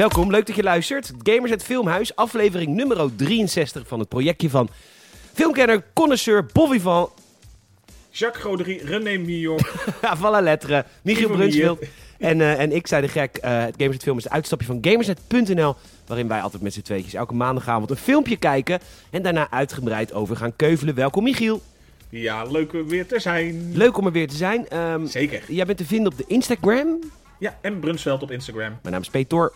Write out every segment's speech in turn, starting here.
Welkom, leuk dat je luistert. Gamers het Filmhuis, aflevering nummer 63 van het projectje van filmkenner, connoisseur, Bobby van... Jacques Goderie, René Mignon. van la lettre, Michiel Brunsveld. En, eh, en ik zei de gek, het Gamers het Film is het uitstapje van gamersnet.nl. Waarin wij altijd met z'n tweetjes elke maandagavond een filmpje kijken. En daarna uitgebreid over gaan keuvelen. Welkom Michiel. Ja, leuk weer te zijn. Leuk om er weer te zijn. Ehm, Zeker. jij bent te vinden op de Instagram. Ja, en Brunsveld op Instagram. Mijn naam is Peter.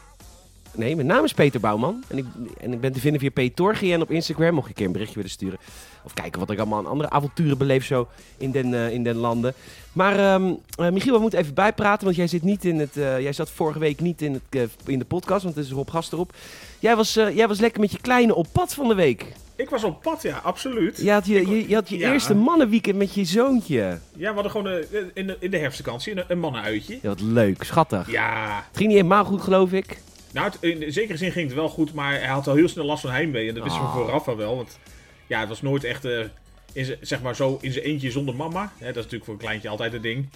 Nee, mijn naam is Peter Bouwman. En ik, en ik ben te vinden via op Instagram. Mocht je een keer een berichtje willen sturen. Of kijken wat ik allemaal aan andere avonturen beleef zo in den, eh, in den landen. Maar eh, Michiel, we moeten even bijpraten. Want jij, zit niet in het, eh, jij zat vorige week niet in, het, in de podcast. Want er is Rob Gast erop. Jij was, jij was lekker met je kleine op pad van de week. Ik was op pad, ja, absoluut. Je had je, je, je, had je Ja. eerste mannenweekend met je zoontje. Ja, we hadden gewoon eh, in, de, in de herfstvakantie een, een mannenuitje. Ja, wat leuk, schattig. Ja, Het ging niet helemaal goed, geloof ik. Nou, het- in zekere zin ging het wel goed, maar hij had al heel snel last van heimwee. En dat wisten we Oh. vooraf al wel, want ja, het was nooit echt, eh, in zeg maar zo, in zijn eentje zonder mama. Hè, dat is natuurlijk voor een kleintje altijd een ding.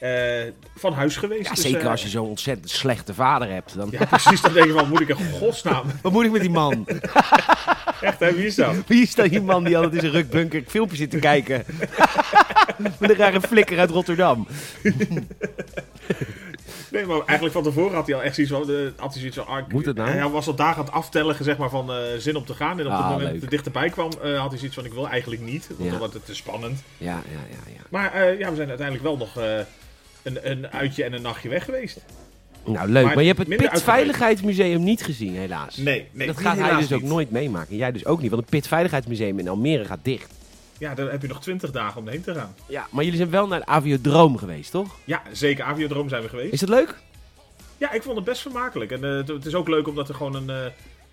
Eh, van huis geweest. Ja, dus, zeker eh, als je zo'n ontzettend slechte vader hebt. Dan... Ja, precies. Dan denk je van, moet ik in godsnaam... Wat moet ik met die man? Echt, hè, wie is dat? Wie is dat die man die altijd in zijn rukbunker filmpjes zit te kijken? Met een rare flikker uit Rotterdam. Nee, maar eigenlijk van tevoren had hij al echt zoiets van... eh, had hij zoiets van ah, Moet het nou? Hij was al dagen aan het aftellen zeg maar, van eh, zin om te gaan. En op Ah, het moment leuk. dat het dichterbij kwam, eh, had hij zoiets van... Ik wil eigenlijk niet, want dan wordt het te spannend. Ja, ja, ja, ja. Maar ja, we zijn uiteindelijk wel nog een, een uitje en een nachtje weg geweest. Nou, leuk. Maar, Maar je hebt het minder Pit Veiligheidsmuseum niet gezien, helaas. Nee, nee. dat gaat hij dus ook nooit meemaken. Jij dus ook niet, want het Pit Veiligheidsmuseum in Almere gaat dicht. Ja, daar heb je nog twintig dagen om heen te gaan. Ja, maar jullie zijn wel naar de Aviodroom geweest, toch? Ja, zeker. Aviodroom zijn we geweest. Is dat leuk? Ja, ik vond het best vermakelijk. En eh, het- het is ook leuk omdat er gewoon een, eh,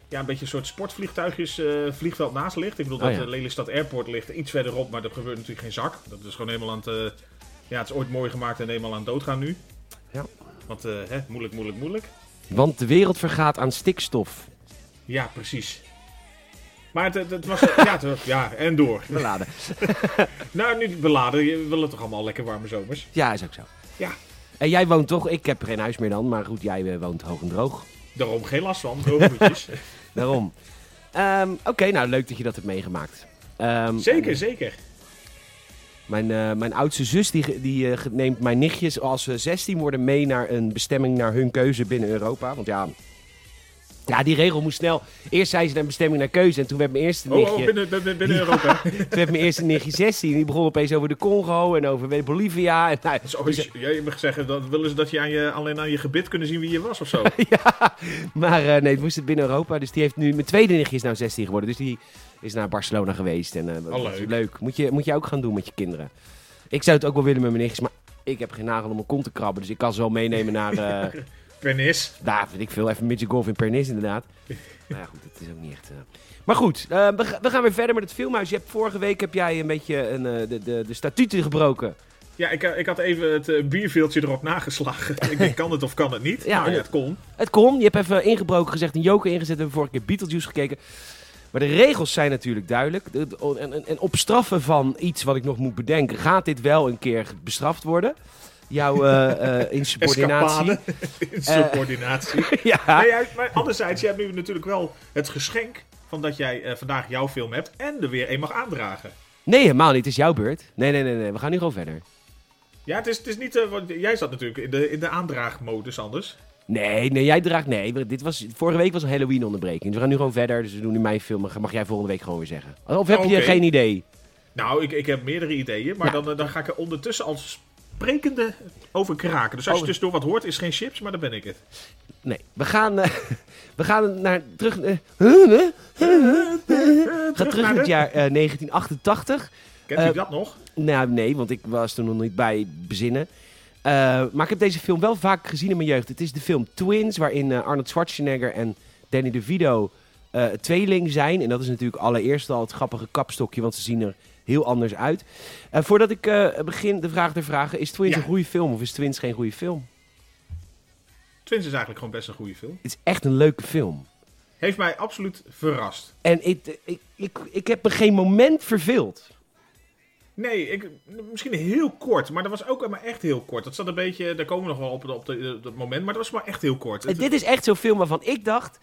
ja, een beetje een soort sportvliegtuigjes eh, vliegveld naast ligt. Ik bedoel, Oh, dat ja. eh, Lelystad Airport ligt iets verderop, maar er gebeurt natuurlijk geen zak. Dat is gewoon helemaal aan het... ja, het is ooit mooi gemaakt en helemaal aan het doodgaan nu. Ja. Want, hè, moeilijk, moeilijk, moeilijk. Want de wereld vergaat aan stikstof. Ja, precies. Maar het, het, het was... ja, het ja, en door. Beladen. Nou, nu beladen. Je wil het toch allemaal lekker warme zomers? Ja, is ook zo. Ja. En jij woont toch, ik heb geen huis meer dan, maar goed, jij eh, woont hoog en droog. Daarom geen last van. Droge voetjes. Daarom. Ehm, Oké, nou leuk dat je dat hebt meegemaakt. Ehm, zeker, zeker. Mijn, eh, mijn oudste zus die, die eh, neemt mijn nichtjes als ze 16 worden mee naar een bestemming naar hun keuze binnen Europa. Want ja, ja, die regel moest snel. Eerst zei ze naar bestemming naar keuze en toen werd mijn eerste Oh, nichtje, oh binnen, binnen, binnen Europa. toen werd mijn eerste nichtje 16. Die begon opeens over de Congo en over Bolivia. En, nou, Zo, is- jij mag zeggen, dat willen ze dat je aan je, alleen aan je gebit kunnen zien wie je was of zo? ja, maar eh, nee, het moest het binnen Europa. Dus die heeft nu, mijn tweede nichtje is nou 16 geworden. Dus die is naar Barcelona geweest. En, eh, Oh, leuk. Moet je, moet je ook gaan doen met je kinderen. Ik zou het ook wel willen met mijn nichtjes, maar ik heb geen nagel om mijn kont te krabben. Dus ik kan ze wel meenemen naar, eh Pernis. daar weet ik veel, even midget golf in Pernis inderdaad. nou ja, goed, het is ook niet echt... eh. Maar goed, eh, we, ga- we gaan weer verder met het filmhuis. Je hebt, vorige week heb jij een beetje een, eh, de, de, de statuten gebroken. Ja, ik, eh, ik had even het eh, bierveeltje erop nageslagen. ik denk, kan het of kan het niet? Ja, nou, ja, het- kon. Het kon. Je hebt even ingebroken gezegd, een joker ingezet. We hebben vorige keer Beetlejuice gekeken. Maar de regels zijn natuurlijk duidelijk. De- de- En, en, en op straffen van iets wat ik nog moet bedenken, gaat dit wel een keer bestraft worden? Jouw eh, eh, insubordinatie. Escapade. Insubordinatie. ja. Nee, maar anderzijds, je hebt nu natuurlijk wel het geschenk van dat jij eh, vandaag jouw film hebt en er weer een mag aandragen. Nee, helemaal niet. Het is jouw beurt. Nee, nee, nee, nee. We gaan nu gewoon verder. Ja, het is, het is niet... eh, want jij zat natuurlijk in de, in de aandraagmodus anders. Nee, nee, jij draagt... Nee, dit was, vorige week was een Halloween-onderbreking. Dus we gaan nu gewoon verder. Dus we doen nu mijn film. Mag jij volgende week gewoon weer zeggen. Of heb Oh, je geen idee? Nou, ik, ik heb meerdere ideeën, maar Ja. dan, eh, dan ga ik er ondertussen als sprekende over kraken. Dus als je Oh. tussendoor wat hoort, is geen chips, maar dan ben ik het. Nee, we gaan, eh, we gaan naar, terug... gaan terug naar het jaar eh, 1988. Kent Eh, u dat nog? Nou, nee, want ik was er nog niet bij bezinnen. Maar ik heb deze film wel vaak gezien in mijn jeugd. Het is de film Twins, waarin Arnold Schwarzenegger en Danny DeVito tweeling zijn. En dat is natuurlijk allereerst al het grappige kapstokje, want ze zien er heel anders uit. Eh, voordat ik eh, begin de vraag te vragen, is Twins Ja. een goede film of is Twins geen goede film? Twins is eigenlijk gewoon best een goede film. Het is echt een leuke film. Heeft mij absoluut verrast. En ik, ik, ik, ik heb me geen moment verveeld. Nee, ik, misschien heel kort, maar dat was ook maar echt heel kort. Dat zat een beetje, daar komen we nog wel op, op, de, op dat moment, maar dat was maar echt heel kort. En dit is echt zo'n film waarvan ik dacht...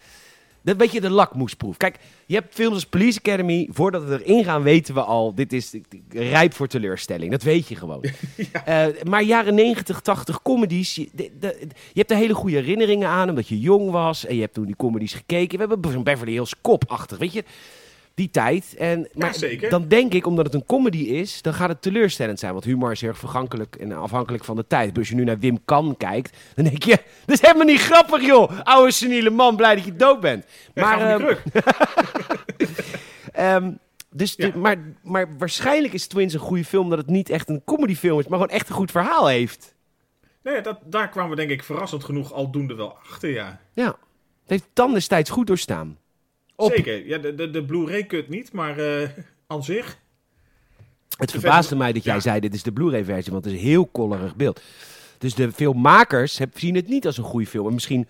Dat weet je de lakmoesproef. Kijk, je hebt films als Police Academy. Voordat we erin gaan, weten we al. Dit is rijp voor teleurstelling. Dat weet je gewoon. Eh, maar jaren 90, 80 comedies. Je, de, de, je hebt er hele goede herinneringen aan. Omdat je jong was. En je hebt toen die comedies gekeken. We hebben Beverly Hills Cop-achtig. Weet je die tijd. En, maar dan denk ik, omdat het een comedy is, dan gaat het teleurstellend zijn. Want humor is heel erg vergankelijk en afhankelijk van de tijd. Dus als je nu naar Wim Kan kijkt, dan denk je, dat is helemaal niet grappig joh. Oude seniele man, blij dat je dood bent. maar, um, dus maar, maar waarschijnlijk is Twins een goede film, dat het niet echt een comedyfilm is, maar gewoon echt een goed verhaal heeft. Nee, dat, daar kwamen we denk ik verrassend genoeg aldoende wel achter, ja. Ja, het heeft dan destijds goed doorstaan. Zeker. Ja, de, de, de Blu-ray kut niet, maar uh, aan zich. Het verbaasde mij dat jij zei, dit is de Blu-ray versie, want het is een heel kollerig beeld. Dus de filmmakers zien het niet als een goede film. En misschien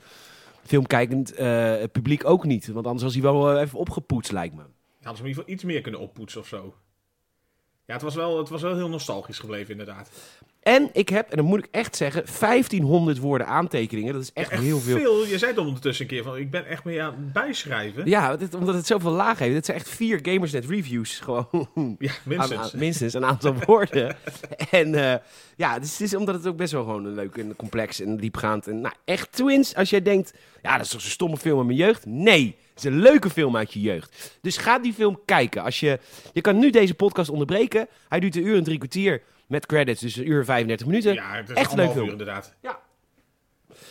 filmkijkend uh, publiek ook niet. Want anders was hij wel even opgepoetst, lijkt me. Hadden ze in ieder geval iets meer kunnen oppoetsen of zo. Ja, het was wel, het was wel heel nostalgisch gebleven, inderdaad. En ik heb, en dan moet ik echt zeggen, 1500 woorden aantekeningen. Dat is echt, heel veel. veel. Je zei het ondertussen een keer van, ik ben echt mee aan het bijschrijven. Ja, omdat het zoveel laag heeft. Het zijn echt vier Gamersnet reviews gewoon. Ja, minstens. minstens een aantal woorden. en uh, ja, dus het is omdat het ook best wel gewoon een leuk en complex en diepgaand. En nou, echt Twins, als jij denkt, ja, dat is toch zo'n stomme film uit mijn jeugd? Nee, is een leuke film uit je jeugd. Dus ga die film kijken. Als je, je kan nu deze podcast onderbreken. Hij duurt een uur en drie kwartier. Met credits, dus een uur en 35 minuten. Ja, het is Echt leuk uur inderdaad. Ja.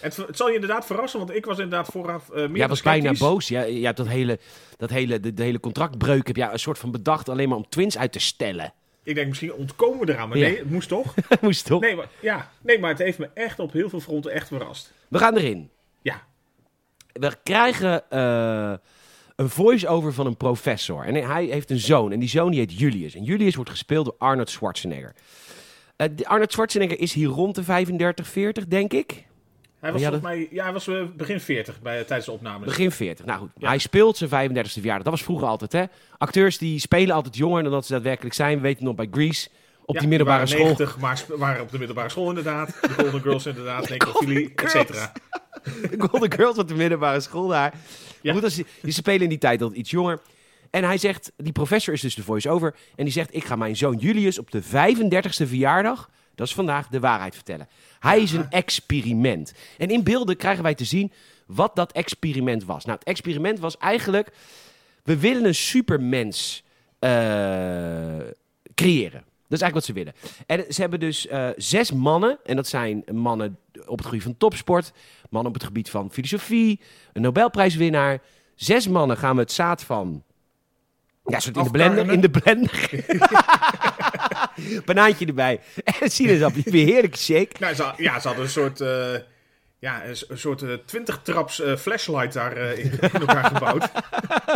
Het, het, zal je inderdaad verrassen, want ik was inderdaad vooraf uh, meer Ja, was bijna boos. Ja, je hebt dat hele, dat hele, de, de hele contractbreuk heb ja, een soort van bedacht alleen maar om twins uit te stellen. Ik denk misschien ontkomen we eraan, maar nee, het moest toch? het moest toch? Nee maar, ja, nee, maar het heeft me echt op heel veel fronten echt verrast. We gaan erin. We krijgen uh, een voice-over van een professor. En hij heeft een zoon. En die zoon die heet Julius. En Julius wordt gespeeld door Arnold Schwarzenegger. Uh, Arnold Schwarzenegger is hier rond de 35, 40, denk ik. Hij was volgens mij, ja, hij was uh, begin 40 bij, tijdens de opnames. Begin 40. Nou goed, ja. hij speelt zijn 35e verjaardag. Dat was vroeger altijd, hè? Acteurs die spelen altijd jonger dan dat ze daadwerkelijk zijn. We weten nog bij Grease. Op ja, die middelbare die school. 90, maar waren op de middelbare school inderdaad. De Golden Girls inderdaad, necrofilie, et cetera. De Golden Girls op de middelbare school daar. Ja. Goed, als die, die spelen in die tijd al iets jonger. En hij zegt, die professor is dus de voice-over. En die zegt, ik ga mijn zoon Julius op de 35e verjaardag, dat is vandaag, de waarheid vertellen. Hij is een experiment. En in beelden krijgen wij te zien wat dat experiment was. Nou, het experiment was eigenlijk, we willen een supermens uh, creëren. Dat is eigenlijk wat ze willen. En ze hebben dus uh, zes mannen. En dat zijn mannen op het gebied van topsport. Mannen op het gebied van filosofie. Een Nobelprijswinnaar. Zes mannen gaan we het zaad van... Ja, soort in de blender. In de blender. Banaantje erbij. En sinaasappje. Weer heerlijke shake. Nou, ja, ze hadden een soort... Uh, ja, een, een soort uh, 20 traps uh, flashlight daar uh, in, in, elkaar gebouwd.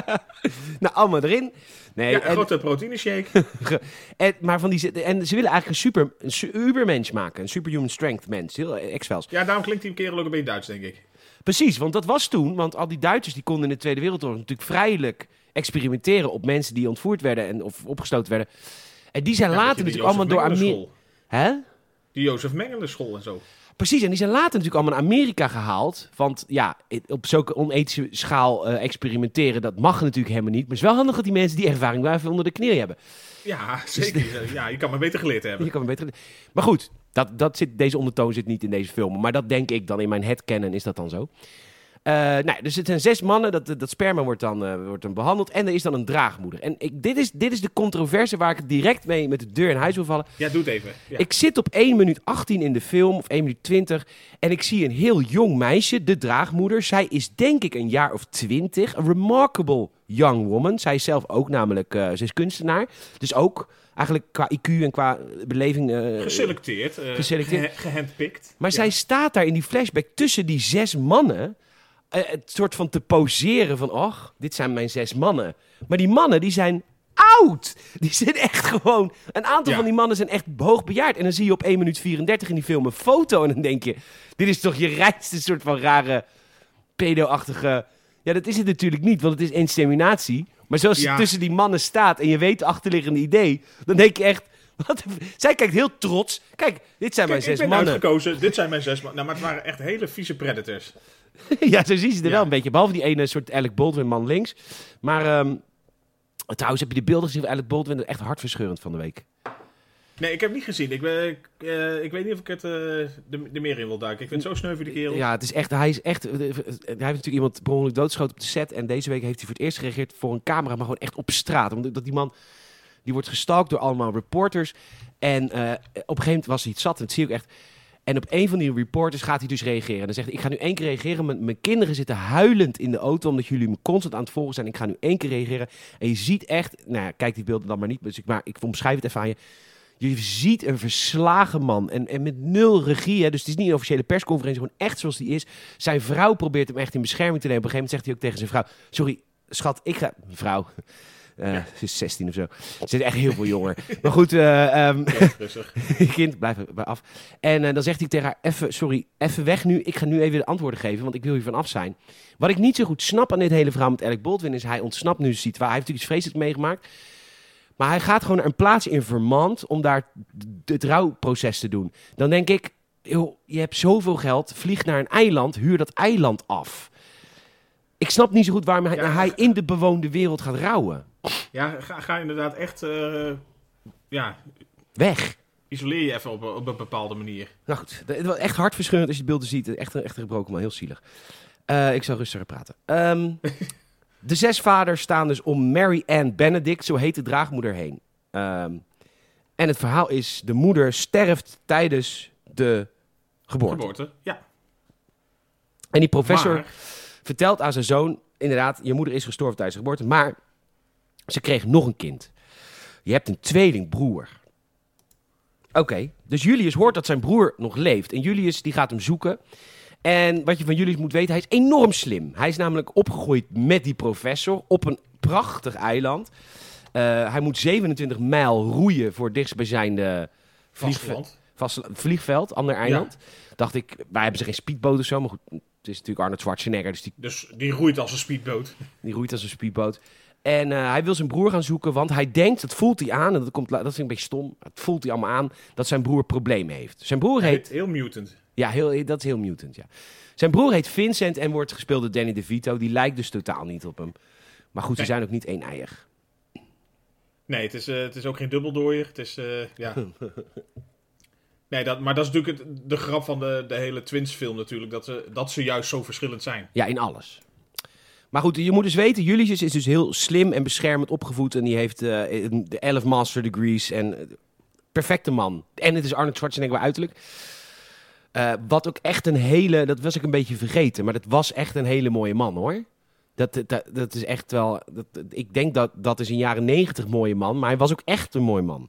nou, allemaal erin. Nee, ja, een en, grote proteïne shake. en, maar van die, en ze willen eigenlijk een super een ubermensch maken. Een superhuman strength mens. Heel X-Files. Ja, daarom klinkt die kerel ook een beetje Duits, denk ik. Precies, want dat was toen. Want al die Duitsers die konden in de Tweede Wereldoorlog natuurlijk vrijelijk experimenteren op mensen die ontvoerd werden en of opgestoten werden. En die zijn ja, later natuurlijk allemaal door Amerika. Hè? Die Jozef Mengele school en zo. Precies, en die zijn later natuurlijk allemaal naar Amerika gehaald. Want ja, op zulke onethische schaal uh, experimenteren, dat mag natuurlijk helemaal niet. Maar het is wel handig dat die mensen die ervaring wel even onder de knie hebben. Ja, zeker. Dus, ja, je kan maar beter geleerd hebben. Je kan maar beter Maar goed, dat, dat zit, deze ondertoon zit niet in deze film. Maar dat denk ik dan in mijn headcanon is dat dan zo. Uh, nou, dus het zijn zes mannen, dat, dat sperma wordt dan, uh, wordt dan behandeld en er is dan een draagmoeder. En ik, dit, is, dit is de controverse waar ik direct mee met de deur in huis wil vallen. Ja, doe het even. Ja. Ik zit op 1 minuut 18 in de film, of 1 minuut 20, en ik zie een heel jong meisje, de draagmoeder. Zij is denk ik een jaar of 20, een remarkable young woman. Zij is zelf ook namelijk, uh, ze is kunstenaar, dus ook eigenlijk qua IQ en qua beleving... Uh, geselecteerd. Uh, geselecteerd. Ge gehandpikt. Maar ja. zij staat daar in die flashback tussen die zes mannen... Uh, het soort van te poseren van... Och, dit zijn mijn zes mannen. Maar die mannen, die zijn oud. Die zijn echt gewoon... Een aantal ja. van die mannen zijn echt hoogbejaard. En dan zie je op 1 minuut 34 in die film een foto... en dan denk je... Dit is toch je rijkste soort van rare... pedo-achtige... Ja, dat is het natuurlijk niet, want het is inseminatie. Maar zoals ja. je tussen die mannen staat en je weet het achterliggende idee, dan denk je echt, Wat, zij kijkt heel trots. Kijk, dit zijn Kijk, mijn ik zes ben mannen. uitgekozen. Dit zijn mijn zes mannen. Nou, maar het waren echt hele vieze predators. ja, zo zien ze er Ja. wel een beetje. Behalve die ene soort Alec Baldwin man links. Maar ehm, trouwens, heb je de beelden gezien van Alec Baldwin? Dat is echt hartverscheurend van de week. Nee, ik heb niet gezien. Ik, ben, ik, eh, ik weet niet of ik het eh de, de meer in wil duiken. Ik vind het zo sneu voor die kerel. Ja, het is echt, hij is echt, eh, hij heeft natuurlijk iemand per ongeluk doodgeschoten op de set. En deze week heeft hij voor het eerst gereageerd voor een camera, maar gewoon echt op straat. Omdat dat die man, die wordt gestalkt door allemaal reporters. En op een gegeven moment was hij het zat, en dat zie ik echt. En op een van die reporters gaat hij dus reageren. En dan zegt hij, ik ga nu één keer reageren. Mijn, mijn kinderen zitten huilend in de auto, omdat jullie me constant aan het volgen zijn. Ik ga nu één keer reageren. En je ziet echt, nou ja, kijk die beelden dan maar niet. Dus maar ik omschrijf het even aan je. Je ziet een verslagen man en, en met nul regie. Hè, dus het is niet een officiële persconferentie, gewoon echt zoals die is. Zijn vrouw probeert hem echt in bescherming te nemen. Op een gegeven moment zegt hij ook tegen zijn vrouw: Sorry, schat, ik ga. Vrouw. Eh, Ze is 16 of zo. Ze is echt heel veel jonger. maar goed, Ja, rustig. kind, blijf er bij af. En eh, dan zegt hij tegen haar: Even, sorry, even weg nu. Ik ga nu even de antwoorden geven, want ik wil hier van af zijn. Wat ik niet zo goed snap aan dit hele verhaal met Alec Baldwin is: hij ontsnapt nu de situatie. Hij heeft natuurlijk iets vreselijks meegemaakt. Maar hij gaat gewoon naar een plaats in Vermont om daar het rouwproces te doen. Dan denk ik, joh, je hebt zoveel geld, vlieg naar een eiland, huur dat eiland af. Ik snap niet zo goed waarom hij, Ja. hij in de bewoonde wereld gaat rouwen. Ja, ga, ga inderdaad echt... eh, ja, Weg. isoleer je even op, een- op een bepaalde manier. Nou goed, het was echt hartverscheurend als je de beelden ziet. Echt echt gebroken man, heel zielig. Eh, ik zal rustiger praten. Ehm, de zes vaders staan dus om Mary Ann Benedict, zo heet de draagmoeder, heen. Ehm, en het verhaal is, de moeder sterft tijdens de geboorte. Geboorte. Ja. En die professor Maar, vertelt aan zijn zoon, inderdaad, je moeder is gestorven tijdens de geboorte, maar ze kreeg nog een kind. Je hebt een tweelingbroer. Oké, dus Julius hoort dat zijn broer nog leeft. En Julius die gaat hem zoeken. En wat je van Julius moet weten, hij is enorm slim. Hij is namelijk opgegroeid met die professor op een prachtig eiland. Eh, hij moet 27 mijl roeien voor dichtstbijzijnde vliegveld vliegveld, ander eiland. Dacht ik, wij hebben ze geen speedboot of zo, maar goed, het is natuurlijk Arnold Schwarzenegger, dus die, Dus die roeit als een speedboot. die roeit als een speedboot. En eh, hij wil zijn broer gaan zoeken, want hij denkt, dat voelt hij aan, en dat, komt, dat ik een beetje stom, het voelt hij allemaal aan, dat zijn broer problemen heeft. Zijn broer heet, Heel mutant. ja, heel, dat is heel mutant, ja. Zijn broer heet Vincent en wordt gespeeld door Danny DeVito, die lijkt dus totaal niet op hem. Maar goed, ze zijn ook niet één-eiig. Nee, het is, eh, het is ook geen dubbeldooier. Het is, eh, ja... Nee, dat, maar dat is natuurlijk het, de grap van de, de hele Twins-film natuurlijk. Dat ze, dat ze juist zo verschillend zijn. Ja, in alles. Maar goed, je moet dus weten, Julius is dus heel slim en beschermend opgevoed. En die heeft eh, de 11 master degrees en eh, perfecte man. En het is Arnold Schwarzenegger bij uiterlijk. Eh, wat ook echt een hele, dat was ik een beetje vergeten, maar dat was echt een hele mooie man hoor. Dat, dat, dat is echt wel, dat, ik denk dat dat is een jaren negentig mooie man, maar hij was ook echt een mooi man.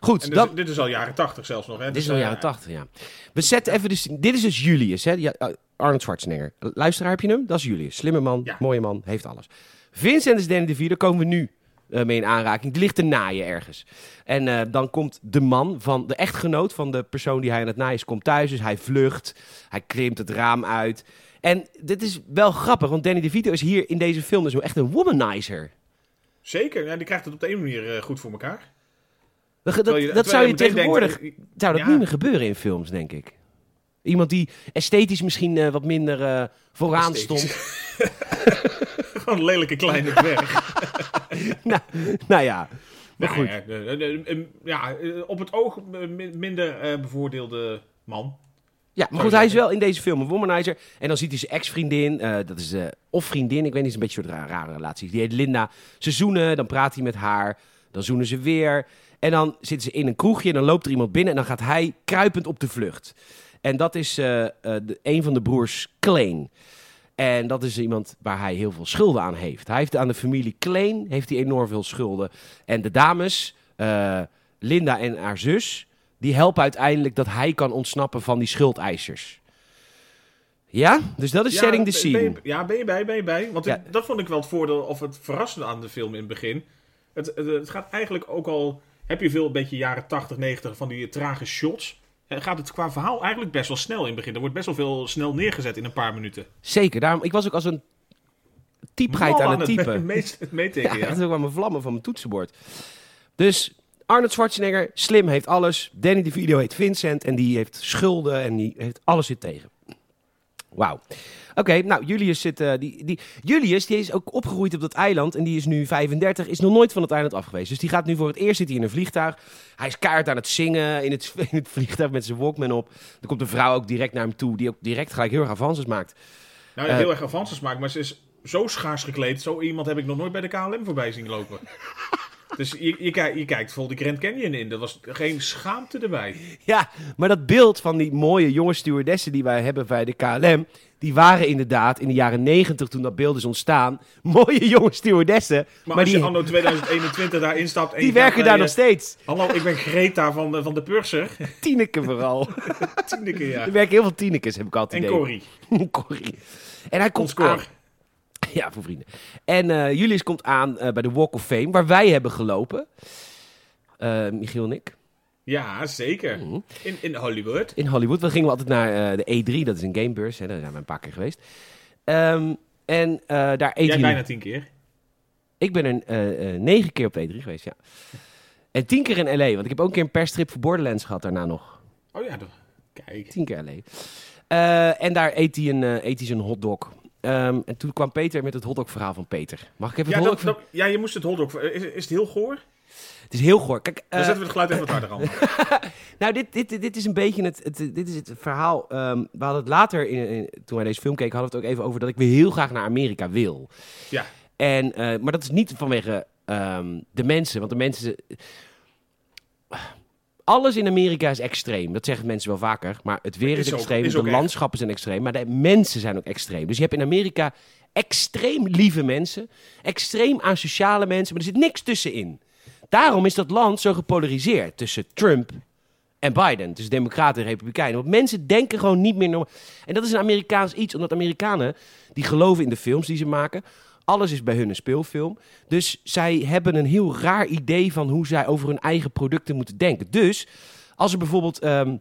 Goed, dit, is al jaren tachtig zelfs nog. Hè? dit Dus, is al eh, jaren 80, ja. We zetten even dus. Dit is dus Julius, hè? Uh, Arnold Schwarzenegger. Luisteraar, heb je hem? Dat is Julius. Slimme man, Ja. mooie man, heeft alles. Vincent is Danny DeVito, daar komen we nu eh, mee in aanraking. Die ligt te naaien ergens. En eh, dan komt de man van de echtgenoot van de persoon die hij aan het naaien is, komt thuis. Dus hij vlucht, hij klimt het raam uit. En dit is wel grappig, want Danny DeVito is hier in deze film dus echt een womanizer. Zeker, ja, die krijgt het op de een manier eh, goed voor elkaar. Dat, dat, dat zou je tegenwoordig denkt, eh, zou dat ja. niet meer gebeuren in films, denk ik. Iemand die esthetisch misschien eh, wat minder eh, vooraan Esthetisch. stond. Gewoon een lelijke kleine dwerg. nou, nou ja, maar Nou goed. Ja, op het oog min- minder bevoordeelde man. Ja, maar goed, hij is wel in deze film een womanizer. En dan ziet hij zijn ex-vriendin, dat is, eh, of vriendin, ik weet niet, is een beetje een rare relatie. Die heet Linda. Ze zoenen, dan praat hij met haar, dan zoenen ze weer. En dan zitten ze in een kroegje en dan loopt er iemand binnen en dan gaat hij kruipend op de vlucht. En dat is eh, eh, de, een van de broers Klein. En dat is iemand waar hij heel veel schulden aan heeft. Hij heeft aan de familie Klein heeft hij enorm veel schulden. En de dames, eh, Linda en haar zus, die helpen uiteindelijk dat hij kan ontsnappen van die schuldeisers. Ja, dus dat is Ja, setting the scene. Ben je, ja, ben je bij, ben je bij? Want ik- dat vond ik wel het voordeel of het verrassende aan de film in het begin. Het, het, het gaat eigenlijk ook al... Heb je veel een beetje jaren 80, 90 van die trage shots... eh, Gaat het qua verhaal eigenlijk best wel snel in het begin. Er wordt best wel veel snel neergezet in een paar minuten. Zeker, daarom, ik was ook als een typgeit aan het typen. mee- meetikken, Ja, ja. dat is ook wel mijn vlammen van mijn toetsenbord. Dus Arnold Schwarzenegger, slim, heeft alles. Danny DeVito heet Vincent en die heeft schulden en die heeft alles zit tegen. Wauw. Oké, nou, Julius zit... eh, die, die, Julius, die is ook opgegroeid op dat eiland en die is nu 35, is nog nooit van het eiland af geweest. Dus die gaat nu voor het eerst zitten in een vliegtuig. Hij is kaart aan het zingen in het, in het vliegtuig met zijn Walkman op. Er komt een vrouw ook direct naar hem toe, die ook direct gelijk heel erg avances maakt. Nou, Eh. heel erg avances maken, maar ze is zo schaars gekleed. Zo iemand heb ik nog nooit bij de KLM voorbij zien lopen. dus je, je, kijkt, je kijkt de Grand Canyon in. Er was geen schaamte erbij. Ja, maar dat beeld van die mooie jonge stewardessen die wij hebben bij de KLM... die waren inderdaad in de jaren 90 toen dat beeld is ontstaan... mooie jonge stewardessen. Maar, Maar als die- je anno 2021 daar instapt... en Die gaat werken daar nog steeds. Hallo, ik ben Greta van de, van de Purser. Tieneke vooral. Tiende keer, ja. Er werken heel veel tienekes, heb ik altijd En idee. Corrie. Corrie. En hij komt aan... Ja, voor vrienden. En eh, Julius komt aan eh, bij de Walk of Fame, waar wij hebben gelopen. Eh, Michiel en ik. Ja, zeker. Mhm. In, in Hollywood. In Hollywood. We gingen altijd naar de E3, dat is een gamebeurs. Hè, daar zijn we een paar keer geweest. Ehm, en daar eet Jij bijna tien keer. Ik ben er negen keer op de E3 geweest, ja. En tien keer in L.A., want ik heb ook een keer een perstrip voor Borderlands gehad daarna nog. Oh ja, kijk. Tien keer L.A. En daar eet hij een, eh, eet hij zijn hotdog. Ehm, en toen kwam Peter met het hotdog-verhaal van Peter. Mag ik even Ja, het hotdog... dat- ja, je moest het hotdog... Is, is het heel goor? Het is heel goor. Kijk, Dan eh, zetten we het geluid even wat harder aan. nou, dit, dit, dit is een beetje het, het, dit is het verhaal. ehm, we hadden het later, in, in- toen wij deze film keken, hadden we het ook even over dat ik weer heel graag naar Amerika wil. Ja. En, eh, maar dat is niet vanwege ehm, de mensen, want de mensen... Alles in Amerika is extreem. Dat zeggen mensen wel vaker. Maar het weer is, Is ook- extreem, is de echt. landschappen zijn extreem, maar de mensen zijn ook extreem. Dus je hebt in Amerika extreem lieve mensen, extreem asociale mensen, maar er zit niks tussenin. Daarom is dat land zo gepolariseerd tussen Trump en Biden. Tussen Democraten en Republikeinen. Want mensen denken gewoon niet meer normaal. En dat is een Amerikaans iets, omdat Amerikanen die geloven in de films die ze maken. Alles is bij hun een speelfilm. Dus zij hebben een heel raar idee van hoe zij over hun eigen producten moeten denken. Dus als er bijvoorbeeld. ehm,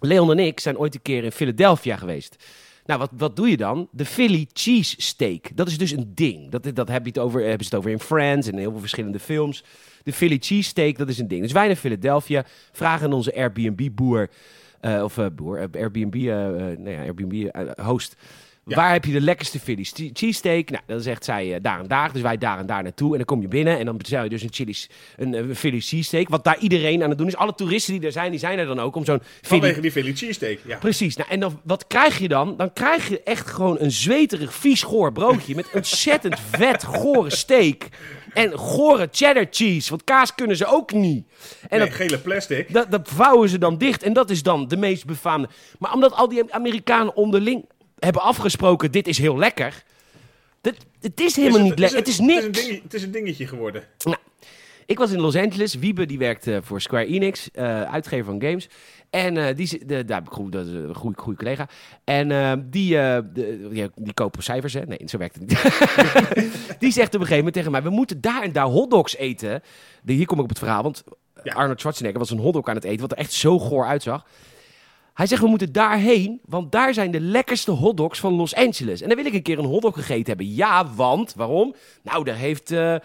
Leon en ik zijn ooit een keer in Philadelphia geweest. Nou, wat, wat doe je dan? De Philly cheese steak. Dat is dus een ding. Dat, dat heb je het over, hebben ze het over in Friends en in heel veel verschillende films. De Philly cheese steak, dat is een ding. Dus wij naar Philadelphia vragen aan onze Airbnb-boer, eh, of eh, boer, eh, Airbnb, nou ja, Airbnb-host. Ja. Waar heb je de lekkerste Philly che- cheesesteak? Nou, dan zegt zij eh, daar en daar. Dus wij daar en daar naartoe. En dan kom je binnen en dan bestel je dus een, chili, een, Philly cheesesteak. Wat daar iedereen aan het doen is. Alle toeristen die er zijn, die zijn er dan ook om zo'n Philly Vanwege die Philly cheesesteak. Ja. Precies. Nou, en dan, wat krijg je dan? Dan krijg je echt gewoon een zweterig, vies, goor broodje met ontzettend vet, gore steak. En gore cheddar cheese, want kaas kunnen ze ook niet. En Nee, dat, gele plastic. dat, dat vouwen ze dan dicht en dat is dan de meest befaamde. Maar omdat al die Amerikanen onderling hebben afgesproken, dit is heel lekker. Dat, het is helemaal Is niet lekker, het is Het is, een niks. dingetje, het is een dingetje geworden. Ik was in Los Angeles. Wiebe die werkt eh, voor Square Enix, eh, uitgever van games. En eh, die, de, daar heb ik goed, dat is een goede, goede collega. En die, de, die, die kopen cijfers, hè? Nee, zo werkt het niet. die zegt op een gegeven moment tegen mij: We moeten daar en daar hotdogs eten. De, hier kom ik op het verhaal, want Ja. Arnold Schwarzenegger was een hotdog aan het eten, wat er echt zo goor uitzag. Hij zegt, we moeten daarheen, want daar zijn de lekkerste hotdogs van Los Angeles. En dan wil ik een keer een hotdog gegeten hebben. Ja, want, waarom? Nou, daar heeft eh, eh,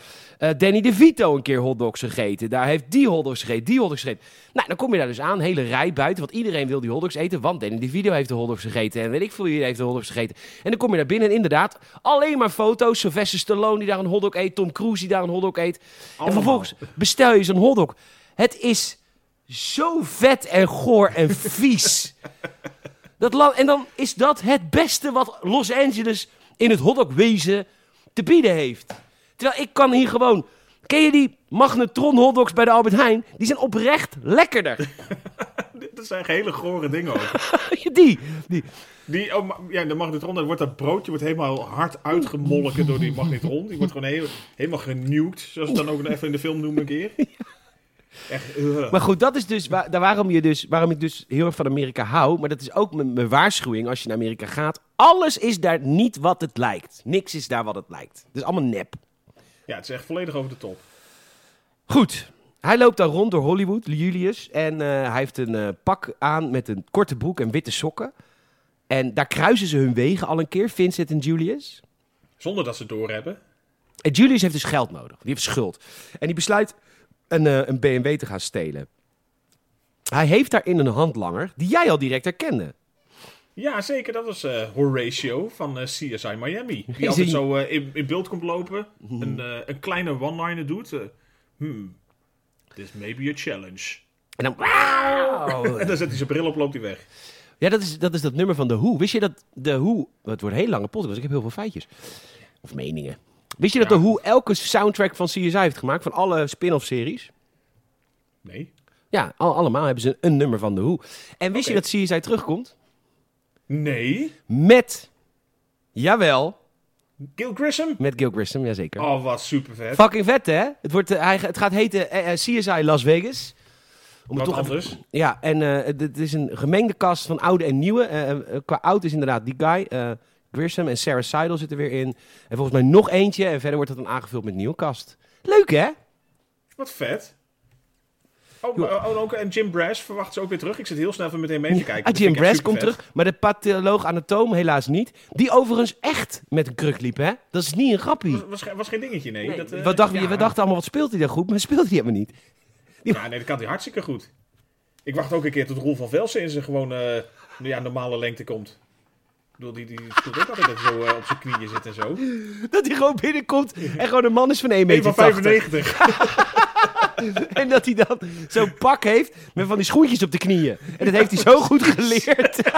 Danny DeVito een keer hotdogs gegeten. Daar heeft die hotdogs gegeten, die hotdogs gegeten. Nou, dan kom je daar dus aan, hele rij buiten, want iedereen wil die hotdogs eten. Want Danny DeVito heeft de hotdogs gegeten en weet ik veel wie heeft de hotdogs gegeten. En dan kom je daar binnen en inderdaad, alleen maar foto's. Sylvester Stallone die daar een hotdog eet, Tom Cruise die daar een hotdog eet. En vervolgens bestel je zo'n hotdog. Het is zo vet en goor en vies. Dat en dan is dat het beste wat Los Angeles in het hotdogwezen te bieden heeft. Terwijl ik kan hier gewoon... Ken je die magnetron hotdogs bij de Albert Heijn? Die zijn oprecht lekkerder. Dat zijn hele gore dingen ook. die, die. Die, oh, ja, de magnetron, dan wordt dat broodje wordt helemaal hard uitgemolken door die magnetron. Die wordt gewoon heel, helemaal genuwd, zoals ze het dan ook even in de film noemen een keer. Echt, uh. Maar goed, dat is dus, waar, daar waarom, je dus waarom ik dus heel erg van Amerika hou. Maar dat is ook mijn, mijn waarschuwing als je naar Amerika gaat. Alles is daar niet wat het lijkt. Niks is daar wat het lijkt. Het is allemaal nep. Ja, het is echt volledig over de top. Goed. Hij loopt dan rond door Hollywood, Julius. En eh, hij heeft een eh, pak aan met een korte broek en witte sokken. En daar kruisen ze hun wegen al een keer, Vincent en Julius. Zonder dat ze het doorhebben. En Julius heeft dus geld nodig. Die heeft schuld. En die besluit een, eh, een BMW te gaan stelen. Hij heeft daarin een handlanger die jij al direct herkende. Ja, zeker. Dat was eh, Horatio van eh, CSI Miami. Is Die altijd zo in, in beeld komt lopen. Een, een kleine one-liner doet. hmm, this may be a challenge. En dan... En dan zet hij zijn bril op en loopt hij weg. Ja, dat is, dat is dat nummer van The Who. Wist je dat The Who... Het wordt een hele lange podcast, ik heb heel veel feitjes. Of meningen. Wist je dat. The Who elke soundtrack van CSI heeft gemaakt? Van alle spin-off series? Nee. Ja, al, allemaal hebben ze een nummer van The Who. En wist Oké. je dat CSI terugkomt? Nee. Met... Jawel, Gil Grissom? met Gil Grissom, jazeker. Oh, wat super vet. Fucking vet, hè? Het, wordt, eh, hij, het gaat heten eh, eh, CSI Las Vegas. Om het Wat toch even- anders. Ja, en eh, het, het is een gemengde kast van oude en nieuwe. Eh, eh, qua oud is inderdaad die guy, eh Grissom en Sarah Seidel zitten weer in. En volgens mij nog eentje. En verder wordt het dan aangevuld met nieuwe kast. Leuk, hè? Wat vet. Oh, oh, oh, ook, en Jim Brass verwacht ze ook weer terug. Ik zit heel snel even meteen mee te kijken. Ah, Dat Jim Brass komt terug, maar de patholoog anatoom helaas niet. Die overigens echt met een kruk liep, hè? Dat is niet een grappie. Was, was, ge- was geen dingetje, nee. Nee, dat, eh, wat ja. We dachten allemaal, wat speelt hij dan goed? Maar speelt hij helemaal niet. Ja, nee, dat kan hij hartstikke goed. Ik wacht ook een keer tot Roel van Velsen in zijn gewoon eh, ja, normale lengte komt. Ik bedoel, die, die speelt ook altijd zo eh, op zijn knieën zit en zo. Dat hij gewoon binnenkomt en gewoon een man is van 1 1 meter. van 95. En dat hij dan zo'n pak heeft met van die schoentjes op de knieën. En dat heeft hij zo goed geleerd.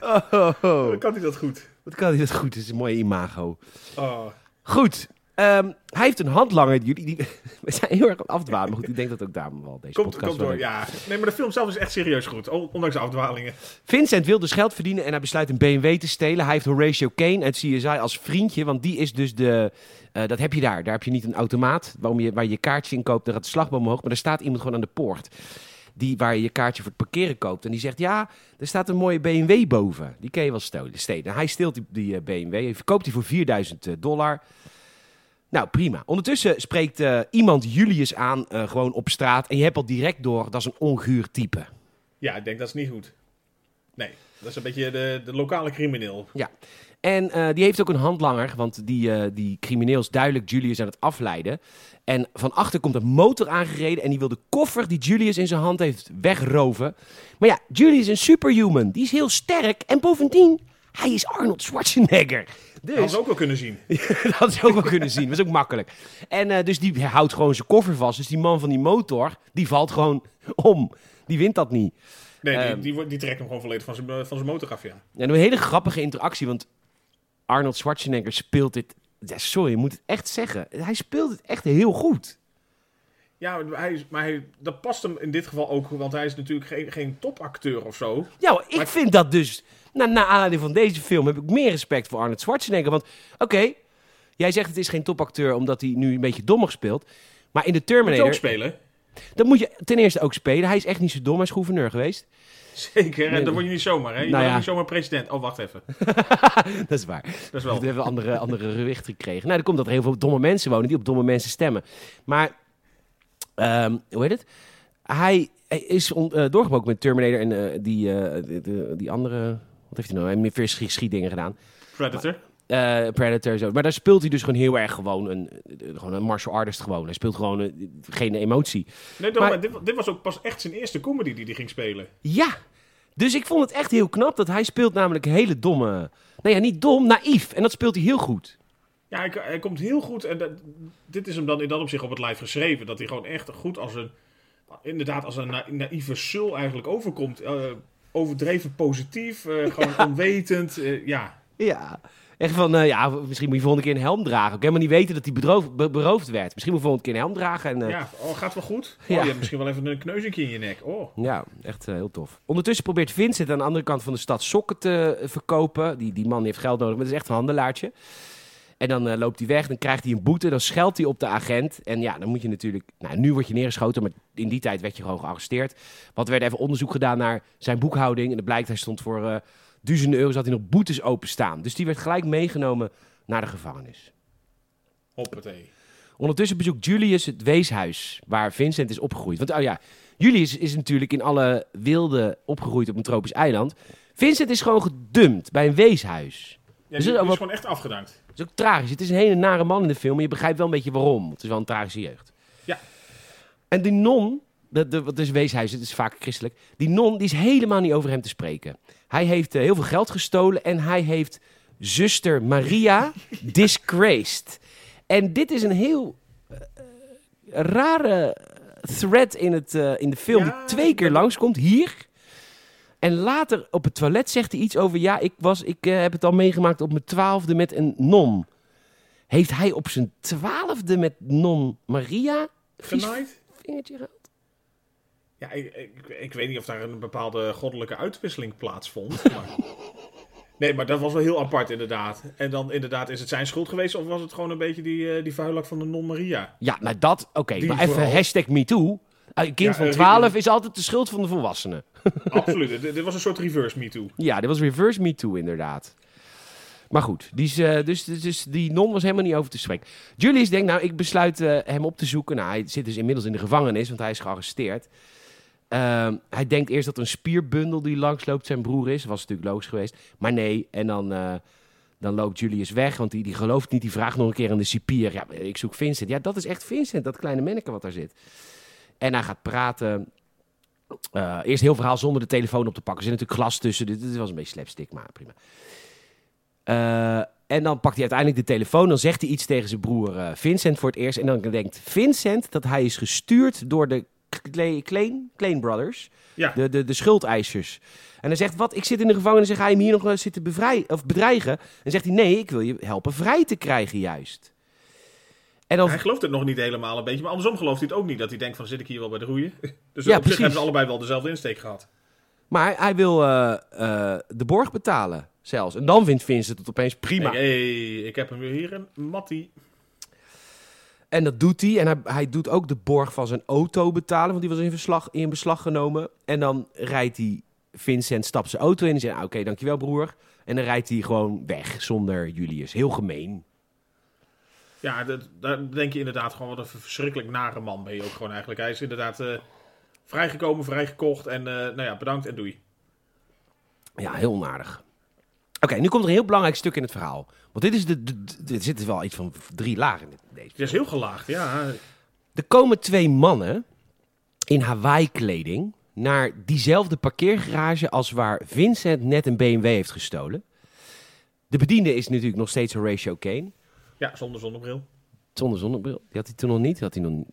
oh, oh, oh. Kan hij dat goed. Wat kan hij dat goed? Dat is een mooie imago. Oh. Goed. Ehm, hij heeft een handlanger. Jullie, die, we zijn heel erg aan het afdwalen. Maar goed, ik denk dat ook daarom wel deze Komt, podcast komt door. Ja. Nee, maar de film zelf is echt serieus goed. on- Ondanks de afdwalingen. Vincent wil dus geld verdienen en hij besluit een BMW te stelen. Hij heeft Horatio Kane uit CSI als vriendje, want die is dus de... eh, dat heb je daar. Daar heb je niet een automaat waarom je, waar je je kaartje in koopt. Daar gaat de slagboom omhoog, maar er staat iemand gewoon aan de poort. Die, waar je je kaartje voor het parkeren koopt. En die zegt, ja, er staat een mooie BMW boven. Die kan je wel stelen. En hij steelt die, die eh, BMW, hij verkoopt die voor 4000 dollar. Nou, prima. Ondertussen spreekt eh, iemand Julius aan, eh, gewoon op straat. En je hebt al direct door, dat is een onguur type. Ja, ik denk dat is niet goed. Nee, dat is een beetje de, de lokale crimineel. Ja. En eh, die heeft ook een handlanger, want die, eh, die crimineel is duidelijk Julius aan het afleiden. En van achter komt een motor aangereden en die wil de koffer die Julius in zijn hand heeft wegroven. Maar ja, Julius is een superhuman. Die is heel sterk en bovendien, hij is Arnold Schwarzenegger. Dat Dus had ze ook wel kunnen zien. dat had je ook wel kunnen zien. Dat is ook makkelijk. En eh, dus die houdt gewoon zijn koffer vast. Dus die man van die motor, die valt gewoon om. Die wint dat niet. Nee, die, Ehm. die, trekt hem gewoon volledig van zijn, van zijn motor af, ja. En een hele grappige interactie, want Arnold Schwarzenegger speelt dit. Ja, sorry, je moet het echt zeggen. Hij speelt het echt heel goed. Ja, maar, hij, is- maar hij, dat past hem in dit geval ook, want hij is natuurlijk geen, geen topacteur of zo. Ja, ik Maar- vind dat dus. Na, na aanleiding van deze film heb ik meer respect voor Arnold Schwarzenegger. Want oké, jij zegt het is geen topacteur omdat hij nu een beetje dommig speelt. Maar in de Moet je ook Terminator, spelen. dat moet je ten eerste ook spelen. Hij is echt niet zo dom, hij is gouverneur geweest. Zeker, en dan word je niet zomaar, hè? Je Nou ja. niet zomaar president. Oh, wacht even. dat is waar. Dat is We wel... hebben andere, andere gewicht gekregen. Nou, dan komt dat er heel veel domme mensen wonen die op domme mensen stemmen. Maar, ehm, hoe heet het? Hij, is on- eh, doorgebroken met Terminator en eh, die, eh, de- die andere... Wat heeft hij nou? Hij heeft meer schiet- schietdingen gedaan. Predator. Eh, Predator zo. Maar daar speelt hij dus gewoon heel erg gewoon een, eh, gewoon een martial artist gewoon. Hij speelt gewoon eh, geen emotie. Nee, toch, Maar- maar dit, dit was ook pas echt zijn eerste comedy die hij ging spelen. Ja, dus ik vond het echt heel knap dat hij speelt namelijk hele domme... Nou ja, niet dom, naïef. En dat speelt hij heel goed. Ja, hij, hij komt heel goed. En dat, dit is hem dan in dat opzicht op het lijf geschreven. Dat hij gewoon echt goed als een... Inderdaad, als een na- naïeve sul eigenlijk overkomt. Overdreven positief. eh, gewoon onwetend. eh, ja. Ja. Echt van, eh, ja, misschien moet je volgende keer een helm dragen. Ik helemaal niet weten dat hij bedroofd, be- beroofd werd. Misschien moet je volgende keer een helm dragen. En, ja. ja, oh, gaat wel goed? Oh, Ja. Je hebt misschien wel even een kneuzingje in je nek. Oh. echt eh, heel tof. Ondertussen probeert Vincent aan de andere kant van de stad sokken te verkopen. Die, die man heeft geld nodig, maar dat is echt een handelaartje. En dan eh, loopt hij weg, dan krijgt hij een boete, dan scheldt hij op de agent. En ja, dan moet je natuurlijk... Nou, nu word je neergeschoten, maar in die tijd werd je gewoon gearresteerd. Want er werd even onderzoek gedaan naar zijn boekhouding. En het blijkt, hij stond voor eh, duizenden euro's, had hij nog boetes openstaan. Dus die werd gelijk meegenomen naar de gevangenis. Hoppatee. Ondertussen bezoekt Julius het weeshuis waar Vincent is opgegroeid. Want oh ja, Julius is natuurlijk in alle wilde opgegroeid op een tropisch eiland. Vincent is gewoon gedumpt bij een weeshuis. Ja, Dus die, is die ook is gewoon echt afgedankt. Het is ook tragisch. Het is een hele nare man in de film, maar je begrijpt wel een beetje waarom. Het is wel een tragische jeugd. Ja. En die non, de, wat is weeshuis, het is vaak christelijk. Die non, die is helemaal niet over hem te spreken. Hij heeft eh, heel veel geld gestolen en hij heeft zuster Maria disgraced. En dit is een heel eh, rare thread in, het, eh, in de film Ja, die twee keer dat- langskomt. Hier. En later op het toilet zegt hij iets over... Ja, ik, was, ik eh, heb het al meegemaakt op mijn twaalfde met een non. Heeft hij op zijn twaalfde met non Maria... Genaaid? vingertje gehad? Ja, ik, ik, ik weet niet of daar een bepaalde goddelijke uitwisseling plaatsvond. Maar... Nee, maar dat was wel heel apart inderdaad. En dan inderdaad, is het zijn schuld geweest of was het gewoon een beetje die, eh, die vuilak van de non Maria? Ja, nou dat... Oké, maar even vooral. hashtag MeToo. Een kind Ja, van eh, 12 is altijd de schuld van de volwassenen. Absoluut. dit, was een soort reverse me too. Ja, dit was reverse MeToo inderdaad. Maar goed, die, is, eh, dus, dus, dus die non was helemaal niet over te spreken. Julius denkt, nou, ik besluit eh, hem op te zoeken. Nou, hij zit dus inmiddels in de gevangenis, want hij is gearresteerd. Ehm, hij denkt eerst dat een spierbundel die langsloopt zijn broer is. Was natuurlijk logisch geweest. Maar nee, en dan, eh, dan loopt Julius weg, want die, die gelooft niet. Die vraagt nog een keer aan de cipier. Ja, ik zoek Vincent. Ja, dat is echt Vincent, dat kleine manneke wat daar zit. En hij gaat praten. Eh, eerst heel verhaal zonder de telefoon op te pakken. Er zit natuurlijk glas tussen. Dit, dit was een beetje slapstick, maar prima. Eh, en dan pakt hij uiteindelijk de telefoon. Dan zegt hij iets tegen zijn broer eh, Vincent voor het eerst. En dan denkt Vincent dat hij is gestuurd door de Klein, Klein Brothers. Ja, De, de, de schuldeisers. En hij zegt, wat, ik zit in de gevangenis en ga je me hier nog zitten of bedreigen? En zegt hij, nee, ik wil je helpen vrij te krijgen juist. En hij gelooft het nog niet helemaal een beetje. Maar andersom gelooft hij het ook niet. Dat hij denkt van, zit ik hier wel bij de roeien? Dus Ja, op precies. zich hebben ze allebei wel dezelfde insteek gehad. maar hij wil eh, eh, de borg betalen zelfs. En dan vindt Vincent het opeens prima. Hey, hey, ik heb hem weer hier, een Mattie. En dat doet hij. En hij, hij doet ook de borg van zijn auto betalen. Want die was in, verslag, in beslag genomen. En dan rijdt hij... Vincent stapt zijn auto in en zegt... "Ah, Oké, dankjewel broer. En dan rijdt hij gewoon weg zonder Julius. Heel gemeen. Ja, dat, daar denk je inderdaad gewoon wat een verschrikkelijk nare man ben je ook gewoon eigenlijk. Hij is inderdaad eh, vrijgekomen, vrijgekocht en eh, nou ja, bedankt en doei. Ja, heel onaardig. Oké, nu komt er een heel belangrijk stuk in het verhaal. Want dit is de, de, de- er wel iets van drie lagen in dit- deze. Het is heel gelaagd, ja. Er komen twee mannen in Hawaii-kleding naar diezelfde parkeergarage als waar Vincent net een BMW heeft gestolen. De bediende is natuurlijk nog steeds Horatio Kane. Ja, zonder zonnebril. Zonder zonnebril. Die had hij toen nog niet. Had hij nog niet.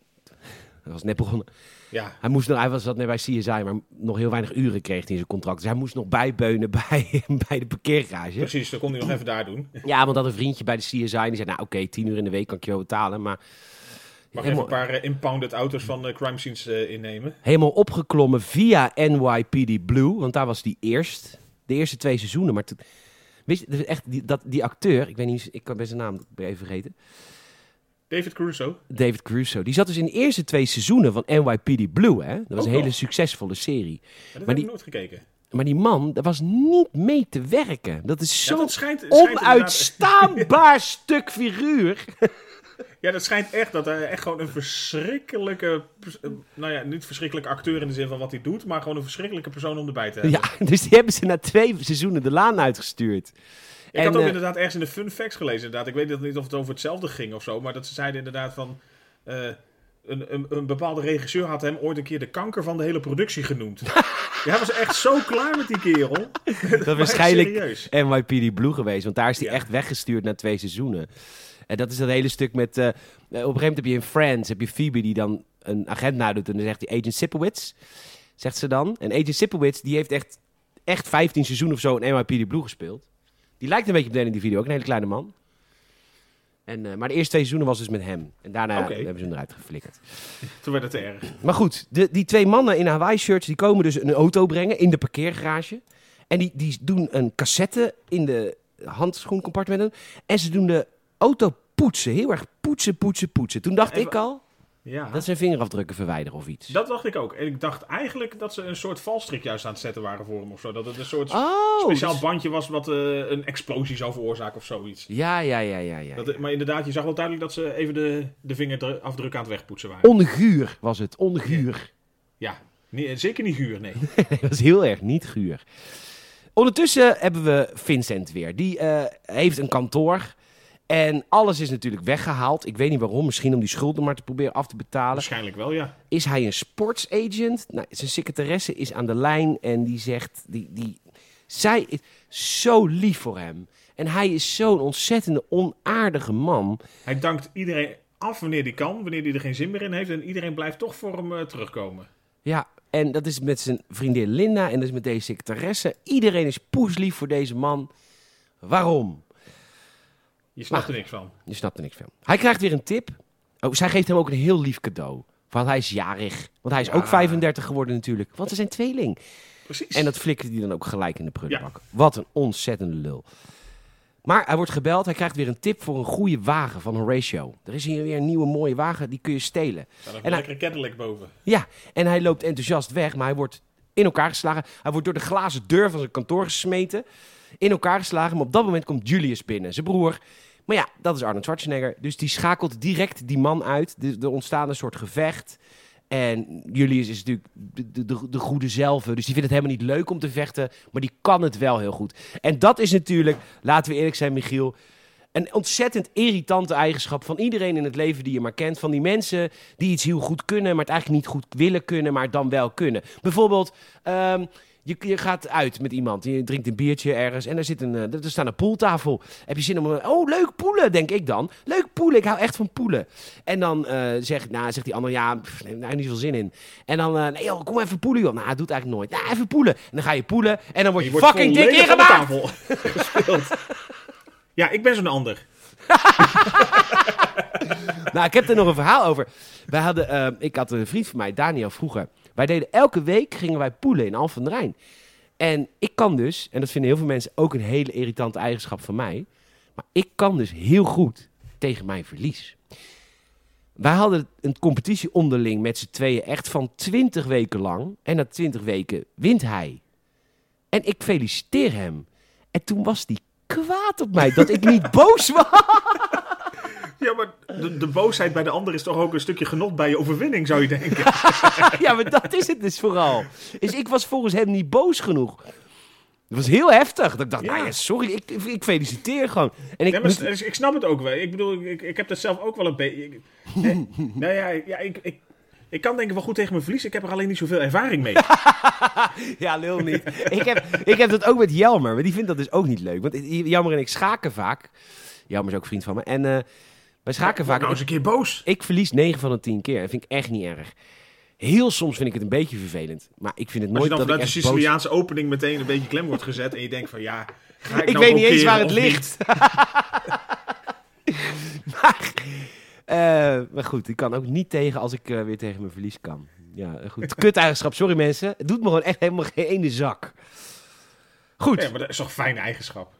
Hij was net begonnen. Ja, Hij, moest nog, hij was zat net bij CSI, maar nog heel weinig uren kreeg hij in zijn contract. Dus hij moest nog bijbeunen bij, bij de parkeergarage. precies. Dat kon hij nog even daar doen. Ja, want dat een vriendje bij de CSI en die zei, nou oké, tien uur in de week kan ik je wel betalen. Maar Mag even helemaal, een paar eh, impounded auto's van eh, crime scenes eh, innemen. helemaal opgeklommen via NYPD Blue, want daar was die eerst. De eerste twee seizoenen. Maar toen, wist je, echt, die, dat, die acteur, ik weet niet, ik kan bij zijn naam even vergeten. David Crusoe. David Crusoe. Die zat dus in de eerste twee seizoenen van NYPD Blue, hè. Dat was Ook een hele succesvolle serie. Ja, dat heb die- ik nooit gekeken. Maar die man, dat was niet mee te werken. Dat is zo'n onuitstaanbaar stuk figuur. Ja, dat schijnt echt dat hij echt gewoon een verschrikkelijke... Nou ja, niet verschrikkelijke acteur in de zin van wat hij doet, maar gewoon een verschrikkelijke persoon om erbij te hebben. Ja, dus die hebben ze na twee seizoenen de laan uitgestuurd. Ik En, had ook eh, inderdaad ergens in de fun facts gelezen. Inderdaad. Ik weet niet of het over hetzelfde ging of zo. Maar dat ze zeiden inderdaad van... eh, een, een, een bepaalde regisseur had hem ooit een keer de kanker van de hele productie genoemd. ja, hij was echt zo klaar met die kerel. Dat is waarschijnlijk serieus. NYPD Blue geweest. Want daar is hij Ja. echt weggestuurd na twee seizoenen. En dat is dat hele stuk met... eh, op een gegeven moment heb je in Friends, heb je Phoebe die dan een agent nadoet. En dan zegt hij Agent Sipowicz, zegt ze dan. En Agent Sipowicz, die heeft echt, echt 15 seizoenen of zo in NYPD Blue gespeeld. Die lijkt een beetje op die video, ook een hele kleine man. En, eh, maar de eerste twee seizoenen was dus met hem. En daarna hebben ze hem eruit geflikkerd. Toen werd het te erg. Maar goed, de, die twee mannen in Hawaii-shirts... die komen dus een auto brengen in de parkeergarage. En die, die doen een cassette in de handschoencompartimenten. En ze doen de auto poetsen. Heel erg poetsen, poetsen, poetsen. Toen dacht Ja, ik al Ja. dat zijn vingerafdrukken verwijderen of iets. Dat dacht ik ook. En ik dacht eigenlijk dat ze een soort valstrik juist aan het zetten waren voor hem of zo. Dat het een soort Oh, speciaal dus- bandje was wat eh, een explosie zou veroorzaken of zoiets. Ja, ja, ja, ja. ja. Dat, maar inderdaad, je zag wel duidelijk dat ze even de, de vingerafdruk aan het wegpoetsen waren. Onguur was het, onguur. Ja, nee, zeker niet guur, nee. dat was heel erg niet guur. Ondertussen hebben we Vincent weer. Die eh, heeft een kantoor. En alles is natuurlijk weggehaald. Ik weet niet waarom. Misschien om die schulden maar te proberen af te betalen. Waarschijnlijk wel, ja. Is hij een sportsagent? Nou, zijn secretaresse is aan de lijn en die zegt... Die, die, zij is zo lief voor hem. En hij is zo'n ontzettende onaardige man. Hij dankt iedereen af wanneer hij kan, wanneer hij er geen zin meer in heeft. En iedereen blijft toch voor hem eh, terugkomen. Ja, en dat is met zijn vriendin Linda en dat is met deze secretaresse. Iedereen is poeslief voor deze man. Waarom? Je snapt Maar- er niks van. Je snapt er niks van. Hij krijgt weer een tip. Oh, zij geeft hem ook een heel lief cadeau. Want hij is jarig. Want hij is Ja. ook 35 geworden natuurlijk. Want ze zijn tweeling. Precies. En dat flikkert hij dan ook gelijk in de prullenbak. Wat een ontzettende lul. Maar hij wordt gebeld. Hij krijgt weer een tip voor een goede wagen van Horatio. Er is hier weer een nieuwe mooie wagen. Die kun je stelen. Staat en een lekkere Cadillac boven. Ja, en hij loopt enthousiast weg. Maar hij wordt in elkaar geslagen. Hij wordt door de glazen deur van zijn kantoor gesmeten. In elkaar geslagen. Maar op dat moment komt Julius binnen. Zijn broer. Maar ja, dat is Arnold Schwarzenegger. Dus die schakelt direct die man uit. Er ontstaat een soort gevecht. En Julius is natuurlijk de, de, de, de goede zelf. Dus die vindt het helemaal niet leuk om te vechten. Maar die kan het wel heel goed. En dat is natuurlijk, laten we eerlijk zijn, Michiel. Een ontzettend irritante eigenschap van iedereen in het leven die je maar kent. Van die mensen die iets heel goed kunnen, maar het eigenlijk niet goed willen kunnen, maar dan wel kunnen. Bijvoorbeeld, ehm, je, je gaat uit met iemand. Je drinkt een biertje ergens en er, zit een, eh, er staat een poeltafel. Heb je zin om... een- Oh, leuk poelen, denk ik dan. Leuk poelen, ik hou echt van poelen. En dan eh, zegt, nou, zegt die ander, ja, pff, daar heb ik niet zoveel zin in. En dan, eh, nee joh, kom even poelen joh. Nou, dat doet eigenlijk nooit. Nou, even poelen. En dan ga je poelen en dan word je, Je wordt fucking dik ingemaakt. tafel. Ja, ik ben zo'n ander. Nou, ik heb er nog een verhaal over. Wij hadden, ik had een vriend van mij, Daniel, vroeger. Wij deden elke week, gingen wij poelen in Alphen Rijn. En ik kan dus, en dat vinden heel veel mensen ook een hele irritante eigenschap van mij. Maar ik kan dus heel goed tegen mijn verlies. Wij hadden een competitie onderling met z'n tweeën echt van 20 weken lang. En na 20 weken wint hij. En ik feliciteer hem. En toen was hij kwaad op mij dat ik niet boos was. Ja, maar de, de boosheid bij de ander is toch ook een stukje genot bij je overwinning, zou je denken. ja, maar dat is het dus vooral. Dus ik was volgens hem niet boos genoeg. Dat was heel heftig. Dat ik dacht, Ja. nou ja, sorry, ik, ik feliciteer gewoon. En ik Ja, maar moet- s- ik snap het ook wel. Ik bedoel, ik, ik heb dat zelf ook wel een beetje... hè? Nou ja, ja ik, ik, ik kan denk ik wel goed tegen mijn verlies. Ik heb er alleen niet zoveel ervaring mee. Ja, lul niet. ik, heb, ik heb dat ook met Jelmer, maar die vindt dat dus ook niet leuk. Want Jelmer en ik schaken vaak. Jelmer is ook vriend van me. En eh wij schaken vaak. Nou eens een keer boos. Ik verlies 9 van de 10 keer. Dat vind ik echt niet erg. Heel soms vind ik het een beetje vervelend. Maar ik vind het Als je nooit dan dat vanuit de boos... Siciliaanse opening meteen een beetje klem wordt gezet en je denkt van ja, ga ik, Ik nou weet niet eens waar het ligt. maar, eh, maar goed, ik kan ook niet tegen als ik eh, weer tegen mijn verlies kan. Ja, eh, goed. Kut eigenschap, sorry mensen. Het doet me gewoon echt helemaal geen ene zak. Goed, Ja, maar dat is toch een fijne eigenschap.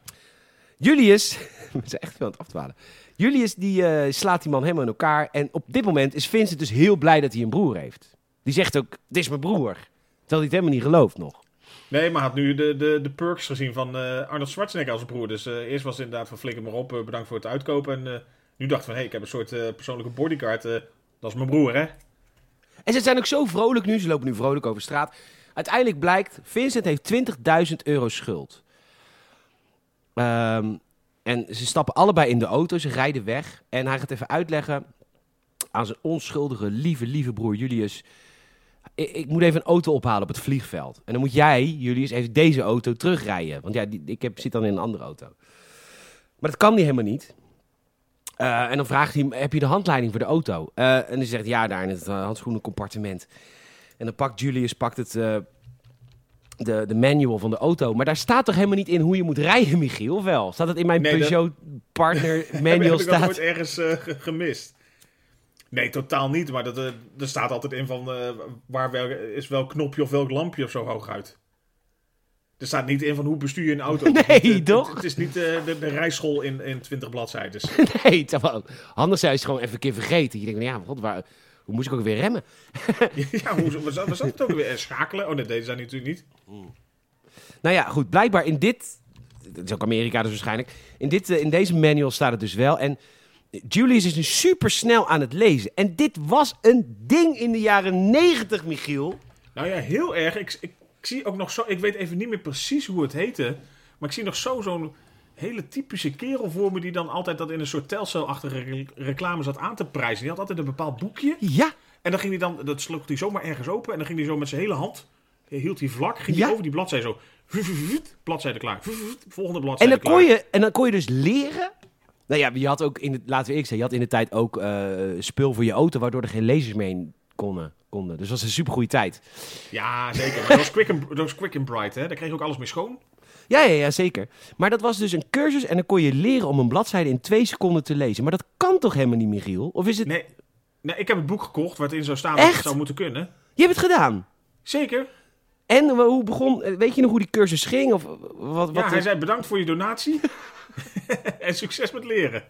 Julius... We zijn echt veel aan het afdwalen. Julius die eh, slaat die man helemaal in elkaar. En op dit moment is Vincent dus heel blij dat hij een broer heeft. Die zegt ook, dit is mijn broer. Terwijl hij het helemaal niet gelooft nog. Nee, maar had nu de, de, de perks gezien van eh, Arnold Schwarzenegger als broer. Dus eh, eerst was het inderdaad van flikker maar op, bedankt voor het uitkopen. En nu dacht van, hé, hey, ik heb een soort persoonlijke bodyguard. eh, dat is mijn broer, hè? En ze zijn ook zo vrolijk nu. Ze lopen nu vrolijk over straat. Uiteindelijk blijkt, Vincent heeft 20.000 euro schuld. Ehm, en ze stappen allebei in de auto. Ze rijden weg. En hij gaat even uitleggen aan zijn onschuldige, lieve, lieve broer Julius. Ik, ik moet even een auto ophalen op het vliegveld. En dan moet jij, Julius, even deze auto terugrijden. Want ja, ik heb, zit dan in een andere auto. Maar dat kan hij helemaal niet. Eh, en dan vraagt hij heb je de handleiding voor de auto? Eh, en hij zegt, ja, daar in het uh, handschoenencompartiment. En dan pakt Julius pakt het, eh, de, de manual van de auto. Maar daar staat toch helemaal niet in hoe je moet rijden, Michiel? Of wel? Staat het in mijn Nee, dat- Peugeot Partner manual ik dat staat? ooit ergens eh, ge- gemist? Nee, totaal niet. Maar dat, eh, er staat altijd in van eh, waar wel, is welk knopje of welk lampje of zo hooguit. Er staat niet in van hoe bestuur je een auto. Het Nee, eh, toch? Het, is niet de, de rijschool in, in 20 bladzijden. Nee, het anders zijn ze gewoon even een keer vergeten. Je denkt, nou ja, god, waar, hoe moest ik ook weer remmen? ja, hoe was, was dat het ook weer? Schakelen? Oh nee, deze zijn natuurlijk niet. Nou ja, goed, blijkbaar in dit... Dat is ook Amerika dus waarschijnlijk. In, dit, eh, in deze manual staat het dus wel. En Julius is nu super snel aan het lezen. En dit was een ding in de jaren 90, Michiel. Nou ja, heel erg. Ik, ik Ik zie ook nog zo, ik weet even niet meer precies hoe het heette. Maar ik zie nog zo zo'n hele typische kerel voor me die dan altijd dat in een soort telcelachtige re- reclame zat aan te prijzen. Die had altijd een bepaald boekje. Ja, En dan ging hij dan, dat sloeg hij zomaar ergens open. En dan ging hij zo met zijn hele hand, hield hij vlak, ging Ja. hij over die bladzijde zo. Bladzijde klaar. Volgende en bladzijde dan, klaar. kon je, en dan kon je dus leren. Nou ja, je had ook in het, laten we eerlijk zijn, je had in de tijd ook eh, spul voor je auto, waardoor er geen lasers mee in konden. konden. Dus dat was een supergoeie tijd. Ja, zeker. Maar dat was quick and, dat was quick and bright, hè. Daar kreeg je ook alles mee schoon. Ja, ja, ja, zeker. Maar dat was dus een cursus en dan kon je leren om een bladzijde in twee seconden te lezen. Maar dat kan toch helemaal niet, Michiel? Of is het... Nee, nee, ik heb het boek gekocht waar het in zou staan dat het zou moeten kunnen. Je hebt het gedaan. Zeker. En hoe begon... Weet je nog hoe die cursus ging? Of wat, wat ja, hij zei bedankt voor je donatie. en succes met leren.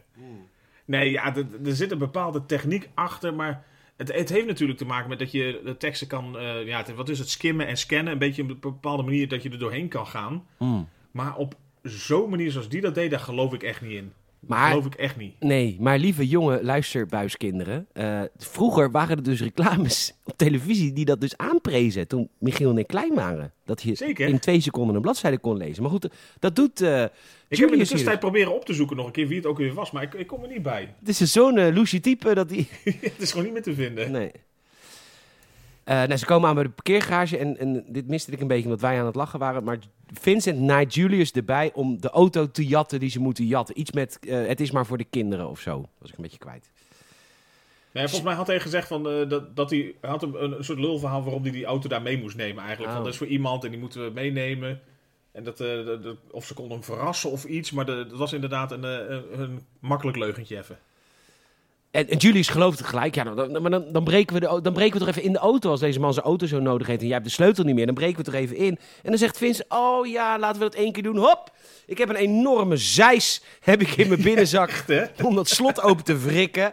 Nee, ja, er zit een bepaalde techniek achter, maar het, het heeft natuurlijk te maken met dat je de teksten kan, eh, ja, het- wat is het, skimmen en scannen. Een beetje op een bepaalde manier dat je er doorheen kan gaan. Hmm. Maar op zo'n manier zoals die dat deed, daar geloof ik echt niet in. Maar- geloof ik echt niet. Nee, maar lieve jonge luisterbuiskinderen. eh, vroeger waren er dus reclames op televisie die dat dus aanprezen. Toen Michiel en ik klein waren. Dat je Zeker. in twee seconden een bladzijde kon lezen. Maar goed, dat doet eh Ik heb in de hier. tussentijd proberen op te zoeken nog een keer wie het ook weer was, maar ik, ik kom er niet bij. Het is zo'n uh, type dat die... het is gewoon niet meer te vinden. Nee. Eh, nou, ze komen aan bij de parkeergarage en, en dit miste ik een beetje omdat wij aan het lachen waren. Maar Vincent naait Julius erbij om de auto te jatten die ze moeten jatten. Iets met, eh, het is maar voor de kinderen of zo. Was ik een beetje kwijt. Nee, volgens mij had hij gezegd van, eh, dat, dat hij, had een, een soort lulverhaal waarom hij die auto daar mee moest nemen eigenlijk. Van, Oh. dat is voor iemand en die moeten we meenemen. En dat, of ze konden hem verrassen of iets, maar de- dat was inderdaad een, een, een makkelijk leugentje even. En, en Julius gelooft het gelijk. Ja, dan, maar dan, dan, breken we de, dan breken we toch even in de auto als deze man zijn auto zo nodig heeft. En jij hebt de sleutel niet meer. Dan breken we er even in. En dan zegt Vince, oh ja, laten we dat één keer doen. Hop, ik heb een enorme zeis heb ik in mijn binnenzak. om dat slot open te wrikken.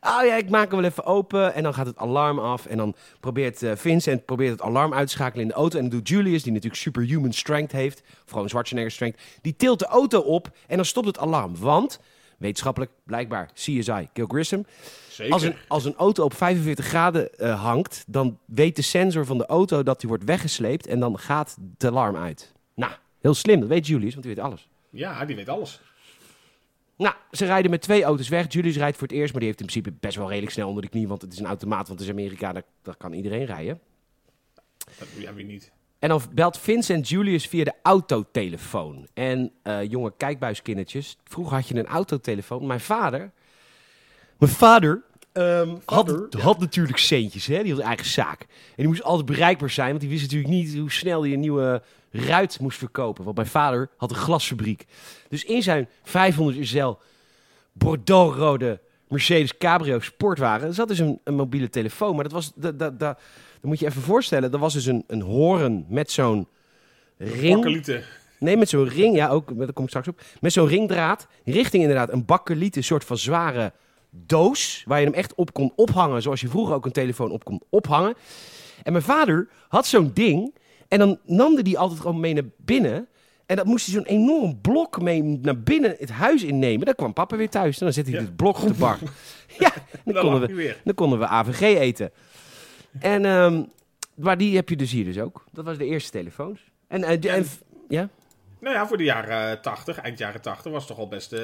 Oh ja, ik maak hem wel even open. En dan gaat het alarm af. En dan probeert eh, Vincent probeert het alarm uit te schakelen in de auto. En dan doet Julius, die natuurlijk superhuman strength heeft. Of gewoon Schwarzenegger strength. Die tilt de auto op en dan stopt het alarm. Want, wetenschappelijk, blijkbaar, CSI, Kill Grissom. Zeker. Als een, als een auto op 45 graden eh, hangt, dan weet de sensor van de auto dat die wordt weggesleept. En dan gaat het alarm uit. Nou, heel slim. Dat weet Julius, want die weet alles. Ja, die weet alles. Nou, ze rijden met twee auto's weg. Julius rijdt voor het eerst, maar die heeft in principe best wel redelijk snel onder de knie. Want het is een automaat, want het is Amerika, daar, daar kan iedereen rijden. Ja, wie niet. En dan belt Vincent Julius via de autotelefoon. En eh, jonge kijkbuiskindertjes, vroeger had je een autotelefoon. Mijn vader, mijn vader, ehm, had, ja. had natuurlijk centjes, hè? die had eigen zaak. En die moest altijd bereikbaar zijn, want die wist natuurlijk niet hoe snel hij een nieuwe ruit moest verkopen. Want mijn vader had een glasfabriek. Dus in zijn 500 SL Bordeaux-rode Mercedes Cabrio sportwagen zat dus een, een mobiele telefoon. Maar dat was, dat, dat, dat, dat moet je even voorstellen, dat was dus een, een horen met zo'n ring. Bakkelieten. Nee, met zo'n ring, ja, ook, daar kom ik straks op. Met zo'n ringdraad, richting inderdaad een bakkelieten soort van zware doos, waar je hem echt op kon ophangen, zoals je vroeger ook een telefoon op kon ophangen. En mijn vader had zo'n ding, en dan nam hij die altijd gewoon mee naar binnen. En dat moest hij zo'n enorm blok mee naar binnen het huis innemen. Dan kwam papa weer thuis en dan zette hij Ja. dit blok op de bar. ja, dan Dan konden, we, dan konden we AVG eten. En, ehm, maar die heb je dus hier dus ook. Dat was de eerste telefoons. En, eh, en ja? Nou ja, voor de jaren 80, eind jaren 80, was het toch al best eh,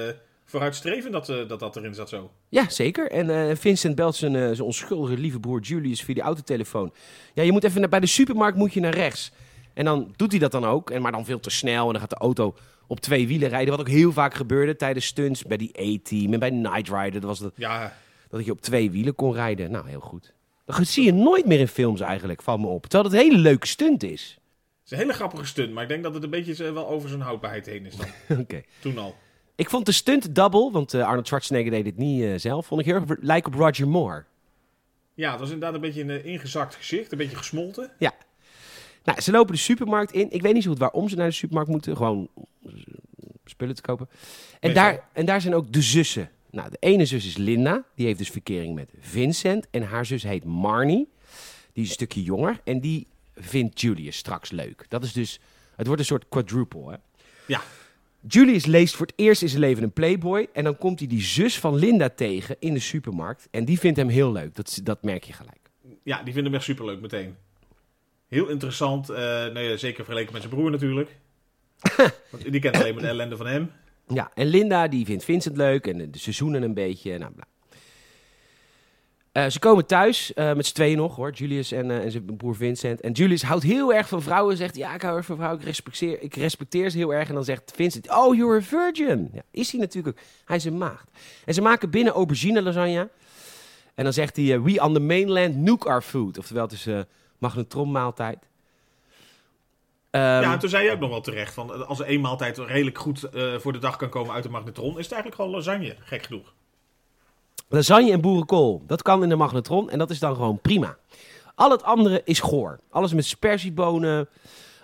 vooruitstrevend dat, eh, dat dat erin zat zo. Ja, zeker. En eh, Vincent belt zijn, eh, zijn onschuldige lieve broer Julius via die autotelefoon. Ja, je moet even naar, bij de supermarkt moet je naar rechts. En dan doet hij dat dan ook, en, maar dan veel te snel. En dan gaat de auto op twee wielen rijden. Wat ook heel vaak gebeurde tijdens stunts bij die A-Team en bij Night Rider. Dat was dat, Ja, dat je op twee wielen kon rijden. Nou, heel goed. Dat zie je nooit meer in films eigenlijk, valt me op. Terwijl het een hele leuke stunt is. het is een hele grappige stunt, maar ik denk dat het een beetje wel over zijn houdbaarheid heen is dan. Oké. Toen al. Ik vond de stunt double, want eh, Arnold Schwarzenegger deed dit niet eh, zelf. Vond ik heel erg lijken op Roger Moore. Ja, het was inderdaad een beetje een eh, ingezakt gezicht, een beetje gesmolten. Ja. Nou, ze lopen de supermarkt in. Ik weet niet zo goed waarom ze naar de supermarkt moeten. Gewoon spullen te kopen. En, Meestal. daar, en daar zijn ook de zussen. Nou, de ene zus is Linda. Die heeft dus verkering met Vincent. En haar zus heet Marnie. Die is een stukje jonger. En die vindt Julius straks leuk. Dat is dus... Het wordt een soort quadruple, hè? Ja, Julius leest voor het eerst in zijn leven een Playboy. En dan komt hij die zus van Linda tegen in de supermarkt. En die vindt hem heel leuk. Dat, dat merk je gelijk. ja die vinden hem echt superleuk meteen. Heel interessant. eh, nou ja, zeker vergeleken met zijn broer natuurlijk. Want die kent alleen maar de ellende van hem. Ja, en Linda die vindt Vincent leuk en de, seizoenen een beetje. Nou. Eh, ze komen thuis eh, met z'n tweeën nog hoor, Julius en, eh, en zijn broer Vincent. En Julius houdt heel erg van vrouwen. Zegt ja, ik hou erg van vrouwen. Ik respecteer, ik respecteer ze heel erg. En dan zegt Vincent, oh, you're a virgin. Ja, is hij natuurlijk. Hij is een maagd. En ze maken binnen aubergine lasagne. En dan zegt hij, we on the mainland nuke our food. Oftewel, het is uh, magnetronmaaltijd. Ehm, ja, en toen zei je ook nog wel terecht. Van, als er één maaltijd redelijk goed eh, voor de dag kan komen uit de magnetron, is het eigenlijk gewoon lasagne. Gek genoeg. Lasagne en boerenkool, dat kan in de magnetron en dat is dan gewoon prima. Al het andere is goor. Alles met spersiebonen, alles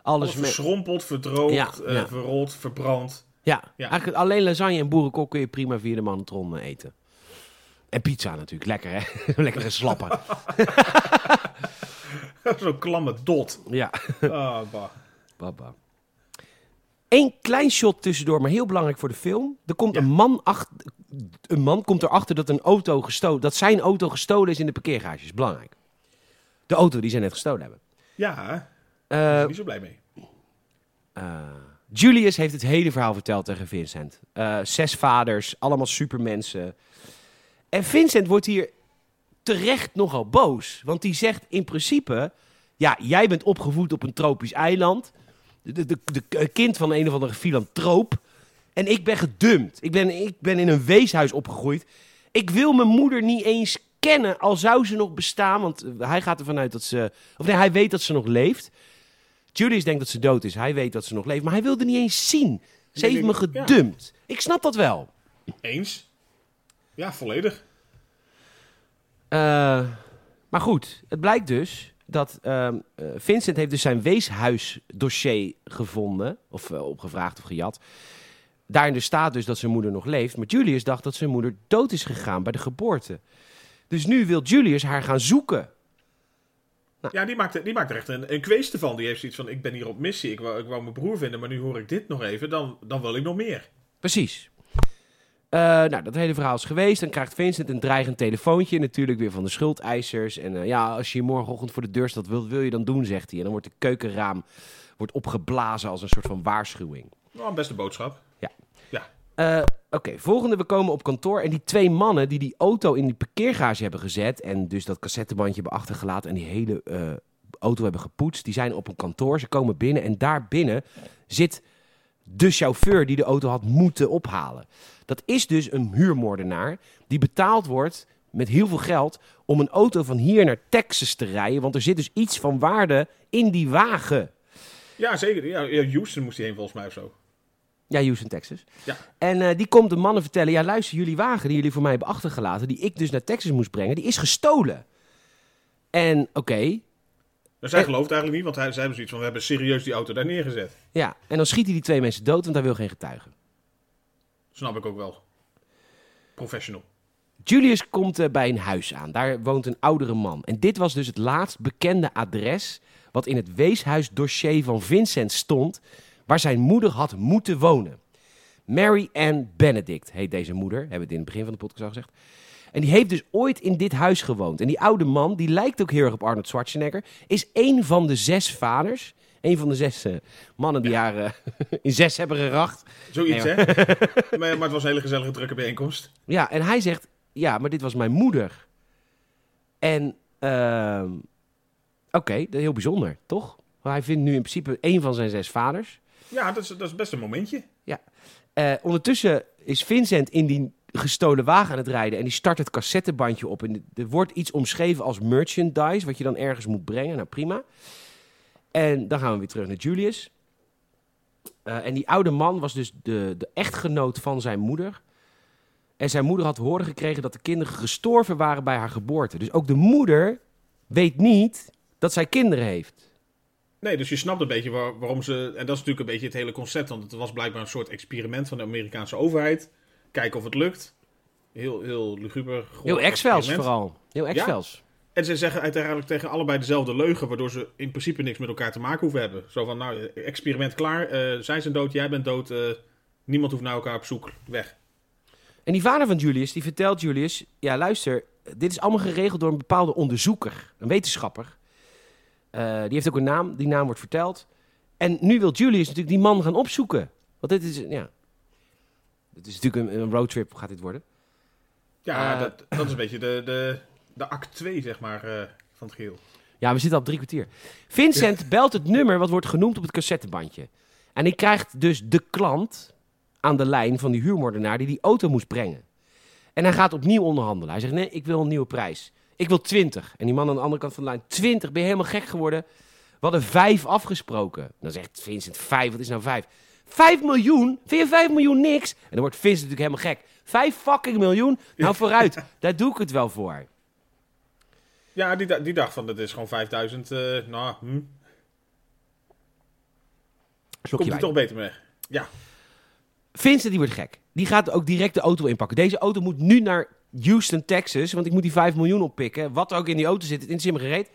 Alles met... verschrompeld, verdroogd, Ja, ja. verrold, verbrand. Ja, Ja. eigenlijk alleen lasagne en boerenkool kun je prima via de magnetron eh, eten. En pizza natuurlijk, lekker hè? Lekkere slappen. Zo'n klamme dot. ja, Ah, bah. Baba. Eén klein shot tussendoor, maar heel belangrijk voor de film. Er komt Ja. een man achter... Een man komt erachter dat een auto gestolen... Dat zijn auto gestolen is in de parkeergarage. is belangrijk. De auto die zij net gestolen hebben. Ja, daar Eh, ben ik niet zo blij mee. Eh, Julius heeft het hele verhaal verteld tegen Vincent. Eh, zes vaders, allemaal supermensen. En Vincent wordt hier terecht nogal boos. Want die zegt in principe... Ja, jij bent opgevoed op een tropisch eiland. De, de, de, de kind van een of andere filantroop. En ik ben gedumpt. Ik ben, ik ben in een weeshuis opgegroeid. Ik wil mijn moeder niet eens kennen, al zou ze nog bestaan. Want eh, hij gaat ervan uit dat ze... Of nee, hij weet dat ze nog leeft. Julius denkt dat ze dood is. Hij weet dat ze nog leeft. Maar hij wilde niet eens zien. Ze heeft me ja. gedumpt. Ik snap dat wel. Eens? Ja, volledig. Eh, maar goed, het blijkt dus dat ehm, eh, Vincent heeft dus zijn weeshuisdossier gevonden. Of eh, opgevraagd of gejat. Daarin dus staat dus dat zijn moeder nog leeft. Maar Julius dacht dat zijn moeder dood is gegaan bij de geboorte. Dus nu wil Julius haar gaan zoeken. Ja, die maakt, er- die maakt er echt een, een kweeste van. Die heeft zoiets van, ik ben hier op missie. Ik wou, ik wou mijn broer vinden, maar nu hoor ik dit nog even. Dan, dan wil ik nog meer. Precies. Eh, nou, dat hele verhaal is geweest. Dan krijgt Vincent een dreigend telefoontje. Natuurlijk weer van de schuldeisers. En eh, ja, als je morgenochtend voor de deur staat, wat wil je dan doen, zegt hij. En dan wordt de keukenraam wordt opgeblazen als een soort van waarschuwing. Nou, een beste boodschap. Eh, Oké, volgende. We komen op kantoor. En die twee mannen die die auto in die parkeergarage hebben gezet. En dus dat cassettebandje hebben achtergelaten. En die hele auto hebben gepoetst. Die zijn op een kantoor. Ze komen binnen. En daar binnen zit de chauffeur die de auto had moeten ophalen. Dat is dus een huurmoordenaar. Die betaald wordt met heel veel geld. om een auto van hier naar Texas te rijden. Want er zit dus iets van waarde in die wagen. Ja, zeker. Ja, Houston moest hij heen volgens mij of zo. Ja, Houston, Texas. Ja. En eh, die komt de mannen vertellen: ja, luister, jullie wagen die jullie voor mij hebben achtergelaten, die ik dus naar Texas moest brengen, die is gestolen. En oké, zij gelooft eigenlijk niet, want hij, zij hebben zoiets van, we hebben serieus die auto daar neergezet. ja. En dan schiet hij die twee mensen dood, want hij wil geen getuigen. Snap ik ook wel. Professional. Julius komt eh, bij een huis aan. Daar woont een oudere man. En dit was dus het laatst bekende adres wat in het weeshuisdossier van Vincent stond, waar zijn moeder had moeten wonen. Mary Ann Benedict heet deze moeder, hebben we het in het begin van de podcast al gezegd. En die heeft dus ooit in dit huis gewoond. En die oude man, die lijkt ook heel erg op Arnold Schwarzenegger, is één van de zes vaders. Een van de zes eh, mannen die haar eh, in zes hebben geracht. Zoiets, Nee, hè? maar, maar het was een hele gezellige, drukke bijeenkomst. Ja, en hij zegt, ja, maar dit was mijn moeder. En, ehm, oké, dat is heel bijzonder, toch? Want hij vindt nu in principe één van zijn zes vaders. Ja, dat is, dat is best een momentje. Eh, ondertussen is Vincent in die gestolen wagen aan het rijden en die start het cassettebandje op. En er wordt iets omschreven als merchandise, wat je dan ergens moet brengen. Nou, prima. En dan gaan we weer terug naar Julius. Eh, en die oude man was dus de, de echtgenoot van zijn moeder. En zijn moeder had horen gekregen dat de kinderen gestorven waren bij haar geboorte. Dus ook de moeder weet niet dat zij kinderen heeft. Nee, dus je snapt een beetje waar- waarom ze... En dat is natuurlijk een beetje het hele concept. Want het was blijkbaar een soort experiment van de Amerikaanse overheid. Kijken of het lukt. Heel, heel luguber. Heel X-Files vooral. Heel X-Files. En ze zeggen uiteindelijk tegen allebei dezelfde leugen, waardoor ze in principe niks met elkaar te maken hoeven hebben. Zo van, nou, experiment klaar, eh, zij zijn dood, jij bent dood, eh, niemand hoeft naar elkaar op zoek, weg. En die vader van Julius, die vertelt Julius... Ja, luister, dit is allemaal geregeld door een bepaalde onderzoeker. Een wetenschapper. Eh, die heeft ook een naam. Die naam wordt verteld. En nu wil Julius natuurlijk die man gaan opzoeken. Want dit is, ja... Het is natuurlijk een, een roadtrip, gaat dit worden. Ja, dat, dat is een beetje de, de, de act 2, zeg maar, eh, van het geheel. Ja, we zitten al op drie kwartier. Vincent belt het nummer wat wordt genoemd op het cassettebandje. En hij krijgt dus de klant aan de lijn van die huurmoordenaar die die auto moest brengen. En hij gaat opnieuw onderhandelen. Hij zegt, nee, ik wil een nieuwe prijs. Ik wil 20. En die man aan de andere kant van de lijn, 20, ben je helemaal gek geworden? We hadden vijf afgesproken. Dan zegt Vincent, vijf, wat is nou vijf? Vijf miljoen? Vind je vijf miljoen niks? En dan wordt Vincent natuurlijk helemaal gek. Vijf fucking miljoen? Nou vooruit, daar doe ik het wel voor. Ja, die, die dacht van, dat is gewoon 5000, eh nou, hm, komt er toch beter mee. Ja, Vincent die wordt gek. Die gaat ook direct de auto inpakken. Deze auto moet nu naar Houston, Texas. Want ik moet die 5 miljoen oppikken. Wat er ook in die auto zit, het interesseert me gereed.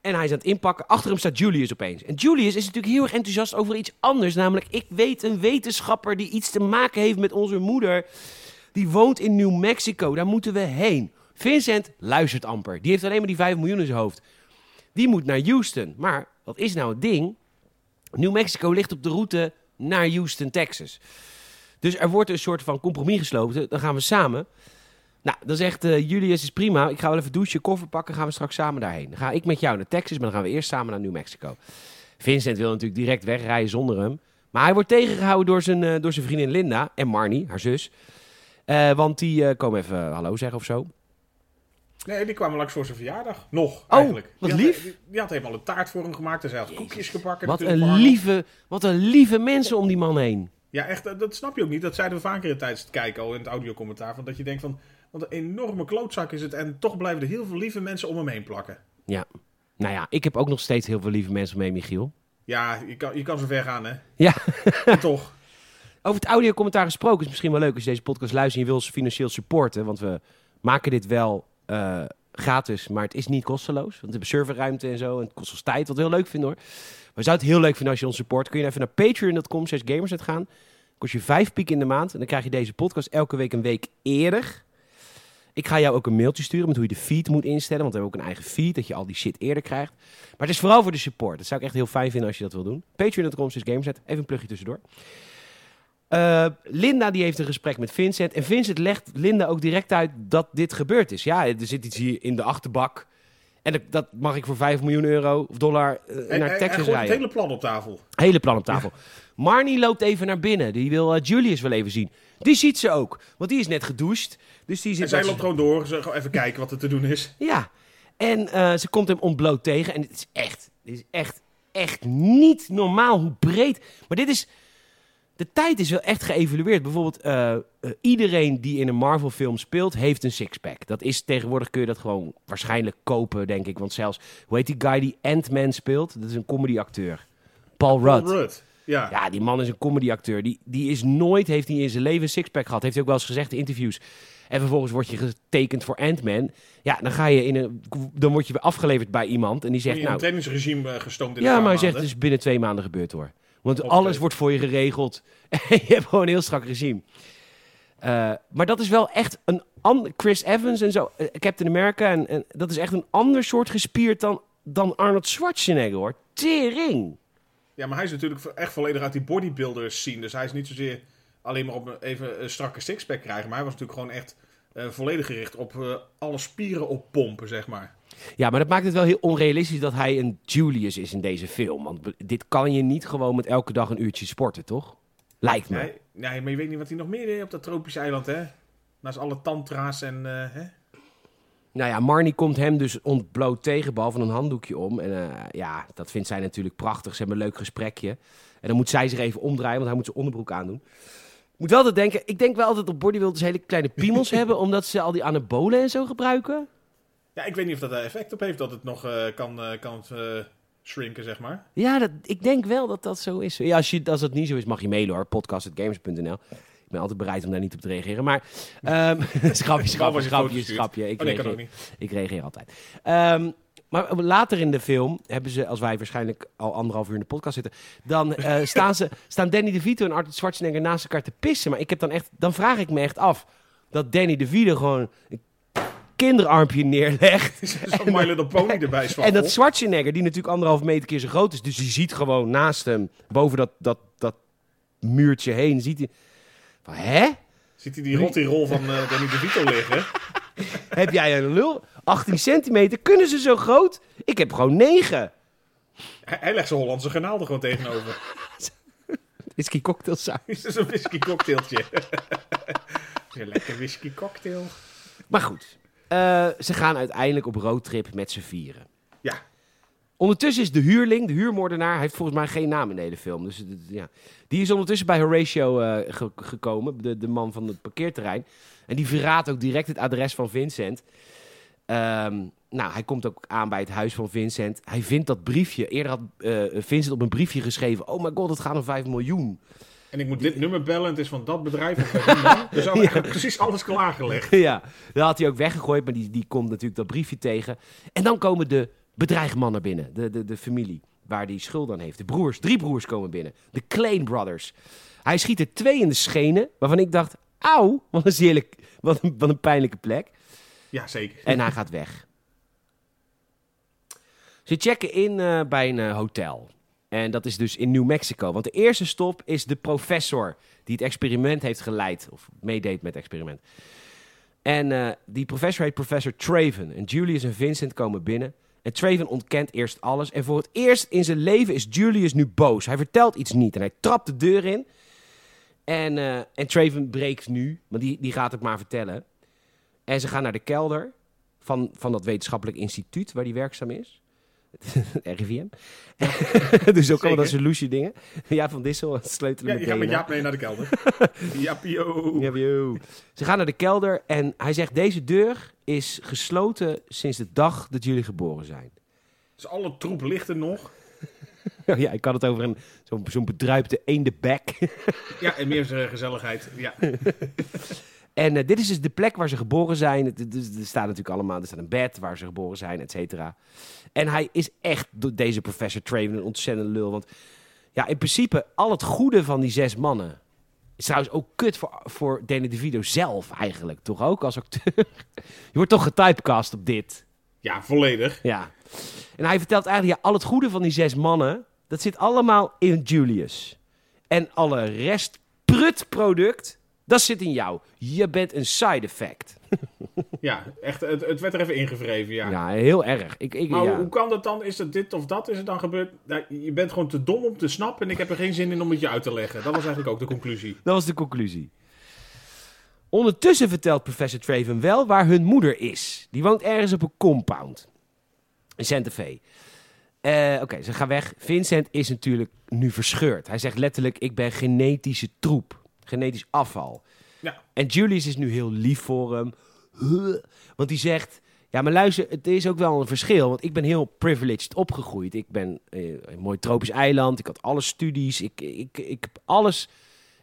En hij is aan het inpakken. Achter hem staat Julius opeens. En Julius is natuurlijk heel erg enthousiast over iets anders. Namelijk, ik weet een wetenschapper die iets te maken heeft met onze moeder. Die woont in New Mexico. Daar moeten we heen. Vincent luistert amper. Die heeft alleen maar die 5 miljoen in zijn hoofd. Die moet naar Houston. Maar wat is nou het ding? New Mexico ligt op de route naar Houston, Texas. Dus er wordt een soort van compromis gesloten. Dan gaan we samen. Nou, dan zegt eh, Julius, is prima. Ik ga wel even douchen, koffer pakken. Gaan we straks samen daarheen. Dan ga ik met jou naar Texas, maar dan gaan we eerst samen naar New Mexico. Vincent wil natuurlijk direct wegrijden zonder hem. Maar hij wordt tegengehouden door zijn, eh, door zijn vriendin Linda en Marnie, haar zus. Eh, want die komen even hallo zeggen of zo. Nee, die kwamen langs voor zijn verjaardag. Nog, Oh, eigenlijk. wat die had- lief. die, die had helemaal een taart voor hem gemaakt en zij had koekjes gebakken. Wat een, lieve, wat een lieve mensen om die man heen. Ja, echt, eh, dat snap je ook niet. Dat zeiden we vaker in tijdens het kijken al in het audiocommentaar. Van dat je denkt van, wat een enorme klootzak is het. En toch blijven er heel veel lieve mensen om hem heen plakken. Ja. Nou ja, ik heb ook nog steeds heel veel lieve mensen mee, Michiel. Ja, je kan, je kan zo ver gaan, hè. Ja. En toch. Over het audiocommentaar gesproken is misschien wel leuk als je deze podcast luistert en je wil ons financieel supporten. Want we maken dit wel eh, gratis, maar het is niet kosteloos. Want we hebben serverruimte en zo en het kost ons tijd, wat we heel leuk vinden hoor. We zouden het heel leuk vinden als je ons support. Kun je even naar patreon.com slash gamersnet gaan. Kost je vijf piek in de maand en dan krijg je deze podcast elke week een week eerder. Ik ga jou ook een mailtje sturen met hoe je de feed moet instellen. Want we hebben ook een eigen feed, dat je al die shit eerder krijgt. Maar het is vooral voor de support. Dat zou ik echt heel fijn vinden als je dat wil doen. Patreon.com slash gamersnet. Even een plugje tussendoor. Eh, Linda die heeft een gesprek met Vincent. En Vincent legt Linda ook direct uit dat dit gebeurd is. Ja, er zit iets hier in de achterbak. En dat, dat mag ik voor 5 miljoen euro of dollar eh, En, naar en, en Texas het rijden. hele plan op tafel. Hele plan op tafel. Marnie loopt even naar binnen. Die wil eh, Julius wel even zien. Die ziet ze ook. Want die is net gedoucht. Dus die zit En zij loopt gewoon door. Ze even kijken wat er te doen is. Ja. En ze komt hem ontbloot tegen. En het is echt, dit is echt, echt niet normaal hoe breed. Maar dit is. De tijd is wel echt geëvalueerd. Bijvoorbeeld, eh, eh, iedereen die in een Marvel-film speelt, heeft een sixpack. Dat is tegenwoordig kun je dat gewoon waarschijnlijk kopen, denk ik. Want zelfs, hoe heet die guy die Ant-Man speelt? Dat is een comedy-acteur. Paul Rudd. Paul Rudd. Ja. Ja, die man is een comedy-acteur. Die, die is nooit, heeft hij in zijn leven een sixpack gehad. Heeft hij ook wel eens gezegd in interviews. En vervolgens word je getekend voor Ant-Man. Ja, dan ga je in een, dan word je afgeleverd bij iemand en die Zegt, zegt, in een nou, trainingsregime eh, gestoomd in ja, maar hij zegt het is binnen twee maanden gebeurd hoor. Want alles wordt voor je geregeld. En je hebt gewoon een heel strak regime. Eh, maar dat is wel echt een an- Chris Evans en zo, eh, Captain America. En, en dat is echt een ander soort gespierd dan, dan Arnold Schwarzenegger hoor. Tering. Ja, maar hij is natuurlijk echt volledig uit die bodybuilders zien. Dus hij is niet zozeer alleen maar op een, even een strakke sixpack krijgen. Maar hij was natuurlijk gewoon echt eh, volledig gericht op alle spieren oppompen, zeg maar. Ja, maar dat maakt het wel heel onrealistisch dat hij een Julius is in deze film. Want dit kan je niet gewoon met elke dag een uurtje sporten, toch? Lijkt me. Nee, nee, maar je weet niet wat hij nog meer deed op dat tropische eiland, hè? Naast alle tantra's en... eh, hè? Nou ja, Marnie komt hem dus ontbloot tegen, behalve een handdoekje om. En eh, ja, dat vindt zij natuurlijk prachtig. Ze hebben een leuk gesprekje. En dan moet zij zich even omdraaien, want hij moet zijn onderbroek aandoen. Ik moet wel altijd denken, ik denk wel altijd dat bodybuilders hele kleine piemels hebben, omdat ze al die anabolen en zo gebruiken. Ja, ik weet niet of dat er effect op heeft dat het nog eh, kan, eh, kan eh, shrinken, zeg maar. Ja, dat, ik denk wel dat dat zo is. Ja, als, je, als dat niet zo is, mag je mailen hoor. Podcast.games.nl. Ik ben altijd bereid om daar niet op te reageren. Maar schapje, schapje, Behalve als je schapje, foto's stuurt. schapje. Ik Oh nee, kan reageer, ook niet. ik reageer altijd. Ehm, maar later in de film hebben ze, als wij waarschijnlijk al anderhalf uur in de podcast zitten, dan eh, staan, ze, staan Danny DeVito en Arnold Schwarzenegger naast elkaar te pissen. Maar ik heb dan echt, dan vraag ik me echt af dat Danny DeVito gewoon kinderarmpje neerlegt. Zo'n My Little Pony erbij En dat Schwarzenegger, die natuurlijk anderhalf meter keer zo groot is. Dus die ziet gewoon naast hem, boven dat, dat, dat muurtje heen, ziet hij... Van, hè? Ziet hij die rottirol van eh Danny DeVito liggen? Heb jij een lul? 18 centimeter, kunnen ze zo groot? Ik heb gewoon 9. Hij, hij legt zijn Hollandse garnaal er gewoon tegenover. Whisky cocktailsaus. Is dus een whisky cocktailtje. een lekker whisky cocktail. Maar goed, eh, ze gaan uiteindelijk op roadtrip met z'n vieren. Ja, Ondertussen is de huurling, de huurmoordenaar, hij heeft volgens mij geen naam in de hele film. Dus ja. Die is ondertussen bij Horatio eh, ge- gekomen, de, de man van het parkeerterrein. En die verraadt ook direct het adres van Vincent. Ehm, nou, hij komt ook aan bij het huis van Vincent. Hij vindt dat briefje. Eerder had eh, Vincent op een briefje geschreven: Oh my god, het gaat om 5 miljoen. En ik moet dit nummer bellen. en Het is van dat bedrijf. Of. Dus al eigenlijk precies alles klaargelegd. ja, dat had hij ook weggegooid, maar die, die komt natuurlijk dat briefje tegen. En dan komen de bedreigmannen binnen, de, de, de familie waar die schuld aan heeft. De broers, drie broers komen binnen. De Klein Brothers. Hij schiet er twee in de schenen, waarvan ik dacht, auw, wat een, zierlijk, wat een, wat een pijnlijke plek. Ja, zeker. En hij gaat weg. Ze checken in eh, bij een eh, hotel. En dat is dus in New Mexico. Want de eerste stop is de professor die het experiment heeft geleid. Of meedeed met het experiment. En eh, die professor heet professor Traven. En Julius en Vincent komen binnen. En Traven ontkent eerst alles. En voor het eerst in zijn leven is Julius nu boos. Hij vertelt iets niet. En hij trapt de deur in. En, eh, en Traven breekt nu. Maar die, die gaat het maar vertellen. En ze gaan naar de kelder van, van dat wetenschappelijk instituut waar hij werkzaam is. RIVM. dus ook allemaal dat solution dingen. Ja, van Dissel, sleutelen Ja, met gaat met DNA. Jaap mee naar de kelder. Jaapio. Ja, yo. Ze gaan naar de kelder en hij zegt: Deze deur is gesloten sinds de dag dat jullie geboren zijn. Dus alle troep ligt er nog. ja, ik had het over een, zo'n, zo'n bedruipte eendebek. Ja, en meer eh, gezelligheid. Ja. En eh, dit is dus de plek waar ze geboren zijn. Er staat natuurlijk allemaal, er staat een bed waar ze geboren zijn, et cetera. En hij is echt, door deze professor Traven, een ontzettende lul. Want ja, in principe, al het goede van die zes mannen... is trouwens ook kut voor, voor Danny DeVito zelf eigenlijk, toch ook als acteur? Je wordt toch getypecast op dit. ja, volledig. Ja. En hij vertelt eigenlijk, ja, al het goede van die zes mannen, dat zit allemaal in Julius. En alle rest prutproduct, dat zit in jou. Je bent een side effect. Ja, echt, het, het werd er even ingevreven, ja. Ja, heel erg. Ik, ik, Maar ja. hoe kan dat dan? Is het dit of dat? Is het dan gebeurd? Nou, je bent gewoon te dom om te snappen en ik heb er geen zin in om het je uit te leggen. Dat was eigenlijk ook de conclusie. Dat was de conclusie. Ondertussen vertelt professor Traven wel waar hun moeder is. Die woont ergens op een compound. In Santa Fe. Eh, Oké, ze gaan weg. Vincent is natuurlijk nu verscheurd. Hij zegt letterlijk, ik ben genetische troep. Genetisch afval. Ja, En Julius is nu heel lief voor hem. Want die zegt... Ja, maar luister, het is ook wel een verschil. Want ik ben heel privileged opgegroeid. Ik ben eh, een mooi tropisch eiland. Ik had alle studies. Ik, ik, ik heb alles...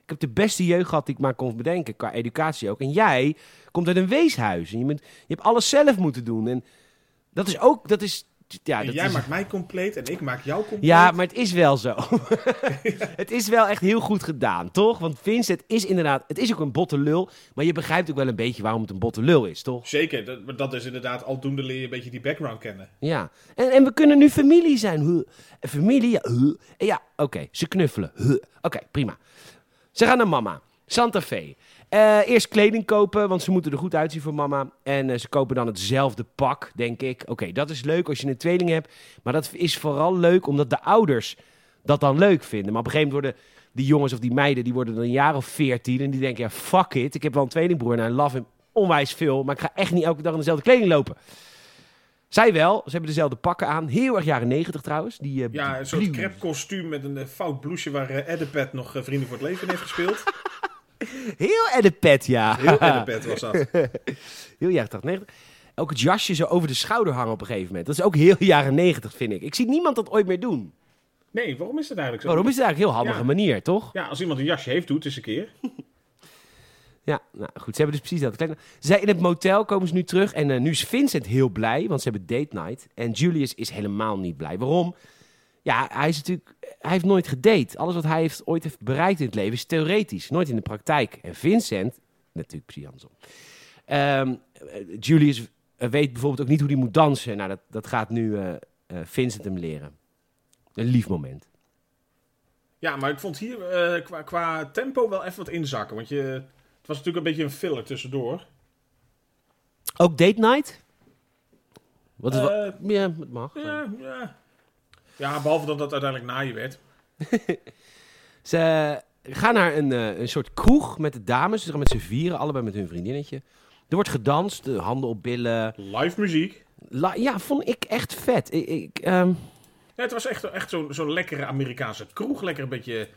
Ik heb de beste jeugd gehad die ik maar kon bedenken. Qua educatie ook. En jij komt uit een weeshuis. En je, bent, je hebt alles zelf moeten doen. En dat is ook... Dat is, ja, en dat jij is, maakt mij compleet en ik maak jou compleet. ja, maar het is wel zo. het is wel echt heel goed gedaan, toch? Want Vincent is inderdaad... Het is ook een botte lul. Maar je begrijpt ook wel een beetje waarom het een botte lul is, toch? Zeker, dat, dat is inderdaad, aldoende leer je een beetje die background kennen. Ja. En, en we kunnen nu familie zijn. Familie, ja. oké. Ze knuffelen. Oké, prima. Ze gaan naar mama. Santa Fe. Eh, eerst kleding kopen, want ze moeten er goed uitzien voor mama. En eh, ze kopen dan hetzelfde pak, denk ik. Oké, dat is leuk als je een tweeling hebt. Maar dat is vooral leuk omdat de ouders dat dan leuk vinden. Maar op een gegeven moment worden die jongens of die meiden... die worden dan een jaar of veertien en die denken... ja, fuck it, ik heb wel een tweelingbroer en I love hem onwijs veel... maar ik ga echt niet elke dag in dezelfde kleding lopen. Zij wel, ze hebben dezelfde pakken aan. Heel erg jaren negentig trouwens. Die, eh, Ja, een soort crepe kostuum met een fout blouseje waar eh, Edipet nog Vrienden voor het Leven heeft gespeeld. Heel edepet, ja. Heel Edipet was dat. Heel jaren 80, 90. Ook het jasje zo over de schouder hangen op een gegeven moment. Dat is ook heel jaren 90, vind ik. Ik zie niemand dat ooit meer doen. Nee, waarom is het eigenlijk zo? Waarom is het eigenlijk een heel handige Ja. manier, toch? Ja, als iemand een jasje heeft, doet het eens een keer. Ja, nou goed. Ze hebben dus precies dat. Kijk, Ze zijn in het motel, komen ze nu terug. En eh, nu is Vincent heel blij, want ze hebben date night. En Julius is helemaal niet blij. Waarom? Ja, hij is natuurlijk... Hij heeft nooit gedate. Alles wat hij heeft, ooit heeft bereikt in het leven is theoretisch. Nooit in de praktijk. En Vincent, natuurlijk precies andersom. Ehm, eh, Julius eh, weet bijvoorbeeld ook niet hoe hij moet dansen. Nou, dat, dat gaat nu eh, Vincent hem leren. Een lief moment. Ja, maar ik vond hier qua, qua tempo wel even wat inzakken. Want je, het was natuurlijk een beetje een filler tussendoor. Ook date night? Wat is wa- Eh, ja, het mag. ja, ja. Ja, behalve dat dat uiteindelijk na je werd. Ze gaan naar een, eh, een soort kroeg met de dames. Ze gaan met z'n vieren, allebei met hun vriendinnetje. Er wordt gedanst, de handen op billen. Live muziek. La- ja, vond ik echt vet. Ik, ik, ehm, Ja, het was echt, echt zo'n zo'n lekkere Amerikaanse kroeg. Lekker een beetje...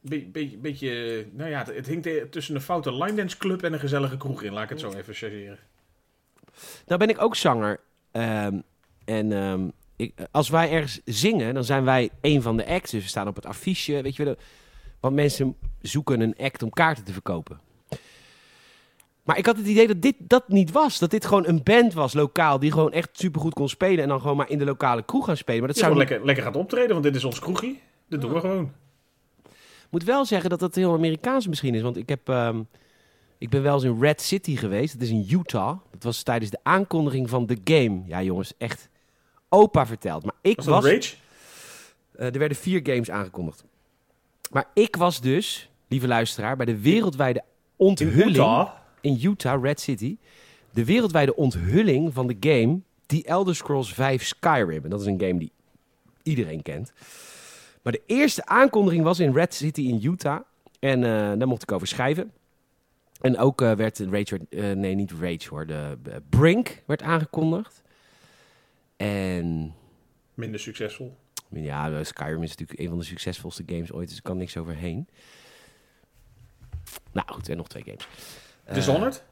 Be, beetje, beetje, nou ja, het, het hing tussen een foute line dance club en een gezellige kroeg in. Laat ik het zo even chargeren. nou ben ik ook zanger. Ehm, en ehm, ik, als wij ergens zingen, dan zijn wij een van de acts. Dus we staan op het affiche. Weet je wel, want mensen zoeken een act om kaarten te verkopen. Maar ik had het idee dat dit dat niet was. Dat dit gewoon een band was, lokaal, die gewoon echt supergoed kon spelen. En dan gewoon maar in de lokale kroeg gaan spelen. Maar dat zou niet- lekker, lekker gaat optreden, want dit is ons kroegie. Dit doen we gewoon. Ik moet wel zeggen dat dat heel Amerikaans misschien is. Want ik, heb, ehm, ik ben wel eens in Red City geweest. Dat is in Utah. Dat was tijdens de aankondiging van The Game. Ja, jongens, echt opa verteld. Maar ik Was was. Rage? eh, er werden vier games aangekondigd. Maar ik was dus, lieve luisteraar, bij de wereldwijde In onthulling. Utah? in Utah, Red City. De wereldwijde onthulling van de game The Elder Scrolls 5 Skyrim. En dat is een game die iedereen kent. Maar de eerste aankondiging was in Red City in Utah. En eh, daar mocht ik over schrijven. En ook eh, werd Rage, eh, nee niet Rage hoor, de Brink werd aangekondigd. En Minder succesvol. ja, eh, Skyrim is natuurlijk een van de succesvolste games ooit, dus er kan niks overheen. Nou goed, en nog twee games. Eh, Dishonored?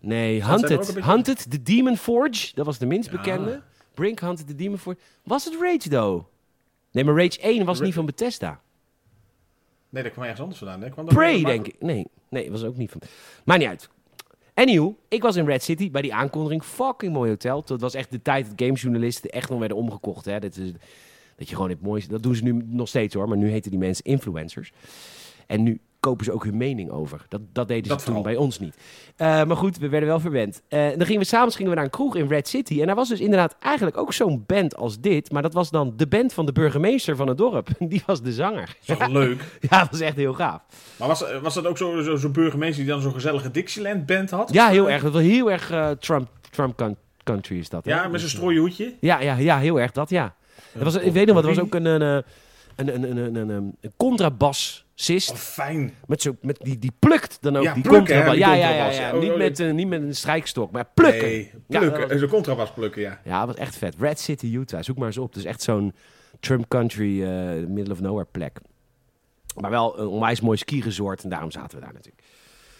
Nee, er ook Hunted. beetje- Hunted, The Demon Forge. Dat was de minst Ja. bekende. Brink, Hunted, The Demon Forge. Was het Rage, though? Nee, maar Rage 1 was niet van Bethesda. Nee, dat kwam ergens anders vandaan. Hè? Kwam dat Prey, denk ik. Nee, nee, was ook niet van... Maar niet uit. Anyhow, ik was in Red City bij die aankondiging. Fucking mooi hotel. Dat was echt de tijd dat gamejournalisten echt nog werden omgekocht. Hè. Dat, is, dat je gewoon het mooiste... Dat doen ze nu nog steeds hoor. Maar nu heten die mensen influencers. En nu kopen ze ook hun mening over. Dat, dat deden ze Dat toen vooral. bij ons niet. Eh, maar goed, we werden wel verwend. Eh, dan gingen we s'avonds gingen we naar een kroeg in Red City. En daar was dus inderdaad eigenlijk ook zo'n band als dit. Maar dat was dan de band van de burgemeester van het dorp. Die was de zanger. Dat leuk. Ja, dat was echt heel gaaf. Maar was, was dat ook zo'n zo, zo burgemeester die dan zo'n gezellige Dixieland band had? Ja, heel erg. Dat was heel erg eh, Trump, Trump coun- country is dat. hè? Ja, met zijn eh, strooihoedje. Ja, ja, ja, heel erg dat, ja. Er was, ik weet nog wat, er was ook een, een, een, een, een, een, een, een Oh, fijn. Met, zo, met die, die plukt dan ook Ja, die plukken, hè, contrabas. die Ja, ja, ja, contrabas, ja. ja. Oh, niet, oh, met, eh, niet met een strijkstok, maar plukken. Nee, plukken. dat was- Zo'n contrabas plukken, ja. Ja, dat was echt vet. Red City, Utah. Zoek maar eens op. Het is echt zo'n Trump country, eh, middle of nowhere plek. Maar wel een onwijs mooi skiresort en daarom zaten we daar natuurlijk.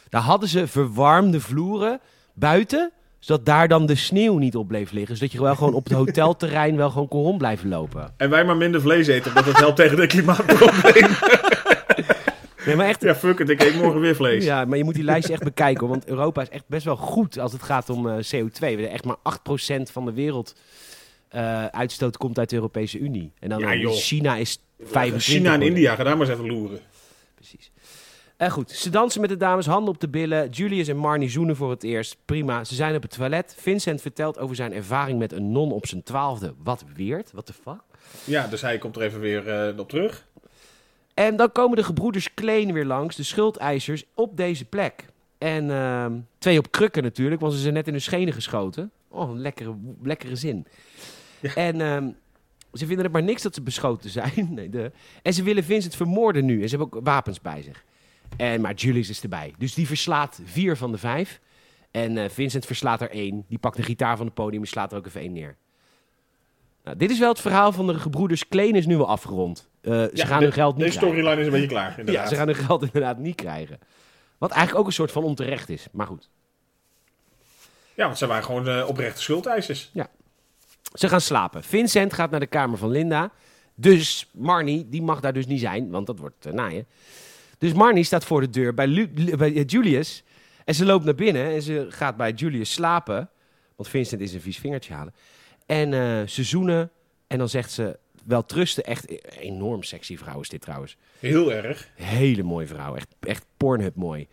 Daar hadden ze verwarmde vloeren buiten, zodat daar dan de sneeuw niet op bleef liggen. Zodat je wel gewoon op het hotelterrein wel gewoon kon rond blijven lopen. En wij maar minder vlees eten, omdat het helpt tegen de klimaatprobleem. Nee, maar echt... ja, fuck it, ik eet morgen weer vlees. Ja, maar je moet die lijst echt bekijken, hoor, want Europa is echt best wel goed als het gaat om eh, CO2. We hebben echt maar 8% van de wereld eh, uitstoot komt uit de Europese Unie. En dan Ja. China is 25. China en. India, ga daar maar eens even loeren. Precies. Eh, goed, ze dansen met de dames, handen op de billen. Julius en Marnie zoenen voor het eerst. Prima, ze zijn op het toilet. Vincent vertelt over zijn ervaring met een non op zijn twaalfde. Wat weird, what the fuck? Ja, dus hij komt er even weer op terug. En dan komen de gebroeders Kleen weer langs, de schuldeisers, op deze plek. En ehm, twee op krukken natuurlijk, want ze zijn net in hun schenen geschoten. Oh, een lekkere, lekkere zin. Ja. En ehm, ze vinden het maar niks dat ze beschoten zijn. nee, de, en ze willen Vincent vermoorden nu. En ze hebben ook wapens bij zich. En, maar Julius is erbij. Dus die verslaat vier van de vijf. En eh, Vincent verslaat er één. Die pakt de gitaar van het podium en slaat er ook even één neer. Nou, dit is wel het verhaal van de gebroeders Kleen is nu wel afgerond. Eh, ze Ja, gaan de- hun geld niet krijgen. storyline is een beetje klaar, inderdaad. Ja, ze gaan hun geld inderdaad niet krijgen. Wat eigenlijk ook een soort van onterecht is. Maar goed. Ja, want ze waren gewoon eh, oprechte schuldeisers. Ze gaan slapen. Vincent gaat naar de kamer van Linda. Dus Marnie, die mag daar dus niet zijn, want dat wordt uh, naaien. Dus Marnie staat voor de deur bij, Lu- bij Julius. En ze loopt naar binnen en ze gaat bij Julius slapen. Want Vincent is een vies vingertje halen. En eh, ze zoenen. En dan zegt ze, wel trusten. Echt enorm sexy vrouw is dit trouwens. Heel erg. Hele mooie vrouw. Echt, echt Pornhub mooi.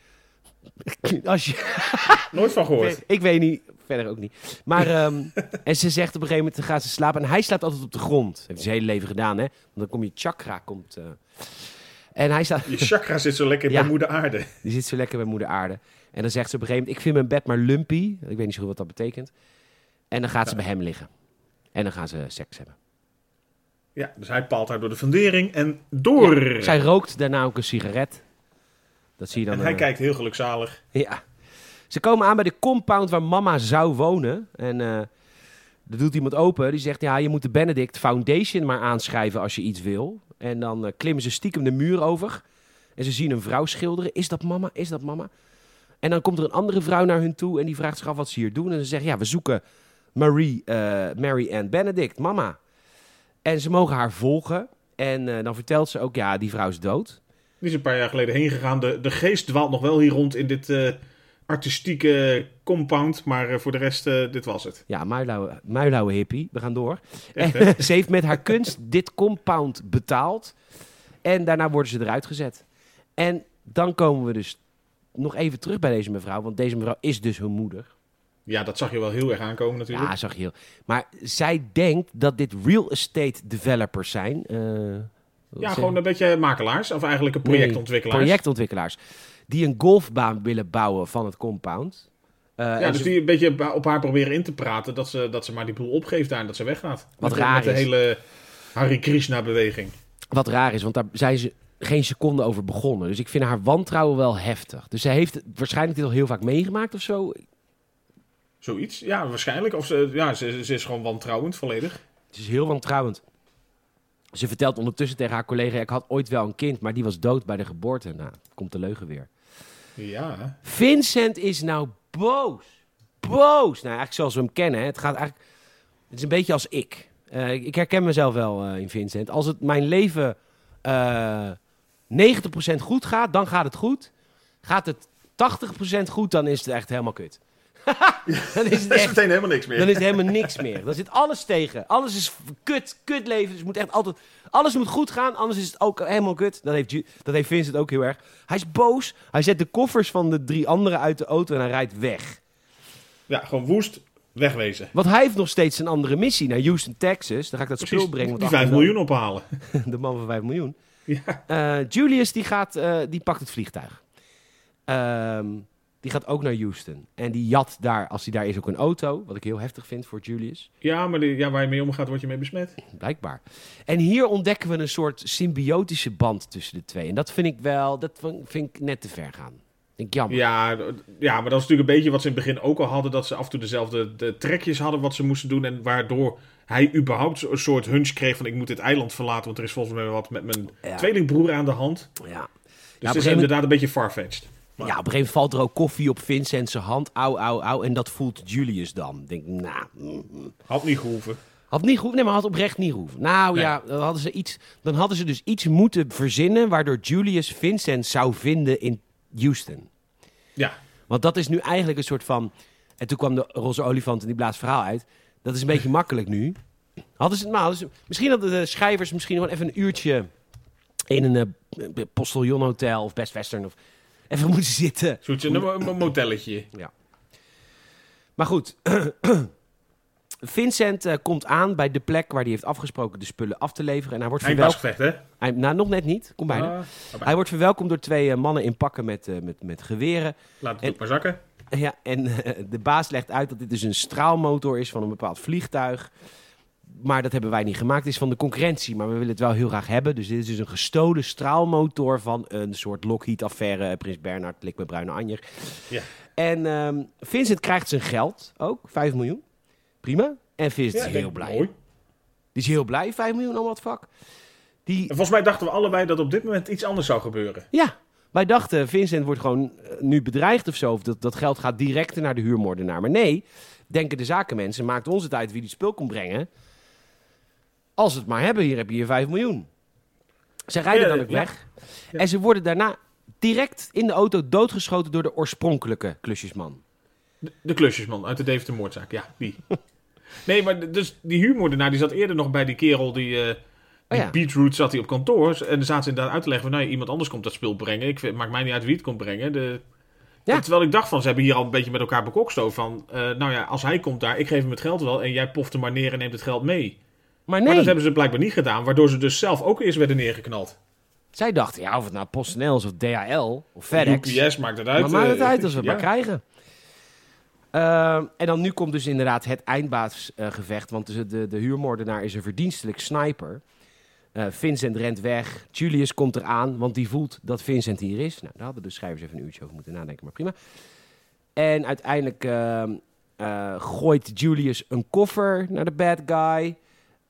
Als je, Nooit van gehoord. ik weet niet, verder ook niet. Maar, ehm, en ze zegt op een gegeven moment, dan gaat ze slapen. En hij slaapt altijd op de grond. Dat heeft zijn hele leven gedaan, hè. Want dan kom je chakra, komt... eh, en hij staat... Je chakra zit zo lekker Ja. bij moeder aarde. Die zit zo lekker bij moeder aarde. En dan zegt ze op een gegeven moment, ik vind mijn bed maar lumpy. Ik weet niet zo goed wat dat betekent. En dan gaat ze bij hem liggen. En dan gaan ze seks hebben. Ja, dus hij paalt haar door de fundering en door. Zij rookt daarna ook een sigaret. Dat zie je dan. en hij eh, kijkt heel gelukzalig. Ja. Ze komen aan bij de compound waar mama zou wonen. En eh er doet iemand open. Die zegt, ja, je moet de Benedict Foundation maar aanschrijven als je iets wil. En dan eh, klimmen ze stiekem de muur over. En ze zien een vrouw schilderen. Is dat mama? Is dat mama? En dan komt er een andere vrouw naar hun toe. En die vraagt zich af wat ze hier doen. En ze zeggen, ja, we zoeken Marie, eh, Mary Ann Benedict, mama. En ze mogen haar volgen. En eh, dan vertelt ze ook, ja, die vrouw is dood. Die is een paar jaar geleden heen gegaan. De, de geest dwaalt nog wel hier rond in dit eh, artistieke compound. Maar voor de rest, dit was het. Ja, muilauwe, muilauwe hippie. We gaan door. Echt, En, hè? ze heeft met haar kunst dit compound betaald. En daarna worden ze eruit gezet. En dan komen we dus nog even terug bij deze mevrouw. Want deze mevrouw is dus hun moeder. Ja, dat zag je wel heel erg aankomen natuurlijk. Ja, zag je heel. Maar zij denkt dat dit real estate developers zijn. Eh, Ja, gewoon een beetje makelaars. Of eigenlijk een Nee, projectontwikkelaars. projectontwikkelaars. Die een golfbaan willen bouwen van het compound. Eh, Ja, dus ze- die een beetje op haar proberen in te praten. Dat ze, dat ze maar die boel opgeeft daar en dat ze weggaat. Wat met, raar met de is. hele Hare Krishna-beweging. Wat raar is, want daar zijn ze geen seconde over begonnen. Dus ik vind haar wantrouwen wel heftig. Dus zij heeft waarschijnlijk dit al heel vaak meegemaakt of zo. Zoiets. Ja, waarschijnlijk. Of ze, ja, ze, ze is gewoon wantrouwend volledig. Het is heel wantrouwend. Ze vertelt ondertussen tegen haar collega... ik had ooit wel een kind, maar die was dood bij de geboorte. Nou, komt de leugen weer. Ja. Vincent is nou boos. Boos. Nou, eigenlijk zoals we hem kennen. Hè. Het gaat eigenlijk... Het is een beetje als ik. Eh, ik herken mezelf wel eh, in Vincent. Als het mijn leven eh 90% goed gaat, dan gaat het goed. Gaat het 80% goed, dan is het echt helemaal kut. dan is het Er is echt meteen helemaal niks meer. dan is er helemaal niks meer. Dan zit alles tegen. Alles is kut, kut leven. Dus het moet echt altijd, alles moet goed gaan, anders is het ook helemaal kut. Dat heeft, Ju- dat heeft Vincent ook heel erg. Hij is boos. Hij zet de koffers van de drie anderen uit de auto en hij rijdt weg. Ja, gewoon woest. Wegwezen. Want hij heeft nog steeds een andere missie naar Houston, Texas. Daar ga ik dat spul brengen. die want 5 achter- miljoen ophalen. De man van 5 miljoen. Ja. Eh, Julius die gaat, eh, die pakt het vliegtuig. Ehm, die gaat ook naar Houston. En die jat daar, als hij daar is, ook een auto. Wat ik heel heftig vind voor Julius. Ja, maar die, ja, waar je mee omgaat, word je mee besmet. Blijkbaar. En hier ontdekken we een soort symbiotische band tussen de twee. En dat vind ik wel, dat vind ik net te ver gaan. Ik jammer. Ja, ja, maar dat is natuurlijk een beetje wat ze in het begin ook al hadden. Dat ze af en toe dezelfde de trekjes hadden wat ze moesten doen. En waardoor hij überhaupt een soort hunch kreeg van ik moet dit eiland verlaten. Want er is volgens mij wat met mijn Ja. tweelingbroer aan de hand. Dus Ja. het een is moment- inderdaad een beetje farfetched. Ja, op een gegeven moment valt er ook koffie op Vincent zijn hand. Auw, auw, auw. En dat voelt Julius dan. Denk, nou, mm, mm. Had niet gehoeven. had niet goed, nee, maar had oprecht niet hoeven. Nou Nee. ja, dan hadden, ze iets, dan hadden ze dus iets moeten verzinnen waardoor Julius Vincent zou vinden in Houston. Ja, Want dat is nu eigenlijk een soort van. En toen kwam de roze olifant en die blaast verhaal uit. Dat is een beetje makkelijk nu. Hadden ze het maar. ze- misschien hadden de schrijvers misschien gewoon even een uurtje in een uh, postiljonhotel of Best Western of even moeten zitten. zoiets een, motelletje. Maar goed. Vincent eh, komt aan bij de plek waar hij heeft afgesproken de spullen af te leveren. En hij wordt verwelkomd. Hè? Hij, nou, nog net niet. Kom bijna. Ah, maar Hij wordt verwelkomd door twee eh, mannen in pakken met, eh, met, met geweren. Laat het En- ook maar zakken. Ja, en de baas legt uit dat dit dus een straalmotor is van een bepaald vliegtuig. Maar dat hebben wij niet gemaakt. Het is van de concurrentie, maar we willen het wel heel graag hebben. Dus dit is dus een gestolen straalmotor van een soort Lockheed-affaire. eh, Prins Bernhard, lik met bruine anjer. Ja. En ehm, Vincent krijgt zijn geld ook, 5 miljoen. Prima. En Vincent Ja, is heel blij. mooi. Die is heel blij, 5 miljoen, al wat vak. Die, En volgens mij dachten we allebei dat op dit moment iets anders zou gebeuren. Ja, wij dachten Vincent wordt gewoon eh, nu bedreigd of zo. Of dat, dat geld gaat direct naar de huurmoordenaar. Maar nee, denken de zakenmensen, maakt ons het uit wie die spul komt brengen. Als het maar hebben, hier heb je je 5 miljoen. Ze rijden dan ook weg. En ze worden daarna direct in de auto doodgeschoten door de oorspronkelijke klusjesman. De, de klusjesman uit de Deventer moordzaak, ja, die. Nee, maar dus die huurmoordenaar die zat eerder nog bij die kerel die... eh die Oh ja. Zat hij op kantoor. En dan zaten ze inderdaad uit te leggen van... Nou, iemand anders komt dat spul brengen. Ik vind, maakt mij niet uit wie het komt brengen. De, Ja. Terwijl ik dacht van, ze hebben hier al een beetje met elkaar bekokst over van... eh, nou ja, als hij komt daar, ik geef hem het geld wel... en jij poft hem maar neer en neemt het geld mee. Maar Maar dat nee, hebben ze blijkbaar niet gedaan... waardoor ze dus zelf ook eerst werden neergeknald. zij dachten, ja, of het nou PostNL is of DHL of FedEx. UPS maakt het uit. Maar maakt het eh, uit als we het ja. maar krijgen. Ehm, en dan nu komt dus inderdaad het eindbaasgevecht. want de, de, de huurmoordenaar is een verdienstelijk sniper. Eh, Vincent rent weg. Julius komt eraan, want die voelt dat Vincent hier is. Nou, daar hadden de schrijvers even een uurtje over moeten nadenken, maar prima. En uiteindelijk ehm, eh, gooit Julius een koffer naar de bad guy.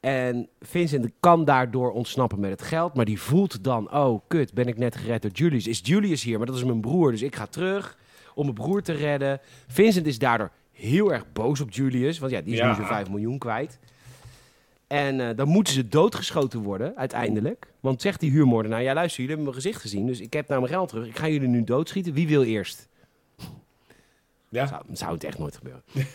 En Vincent kan daardoor ontsnappen met het geld. Maar die voelt dan, oh kut, ben ik net gered door Julius. Is Julius hier, maar dat is mijn broer, dus ik ga terug om mijn broer te redden. Vincent is daardoor heel erg boos op Julius, want ja, die is Ja. nu zo'n 5 miljoen kwijt. En eh, dan moeten ze doodgeschoten worden, uiteindelijk. Want zegt die huurmoordenaar, ja luister, jullie hebben mijn gezicht gezien, dus ik heb nou mijn geld terug. Ik ga jullie nu doodschieten. Wie wil eerst? Ja. Zou, zou het echt nooit gebeuren.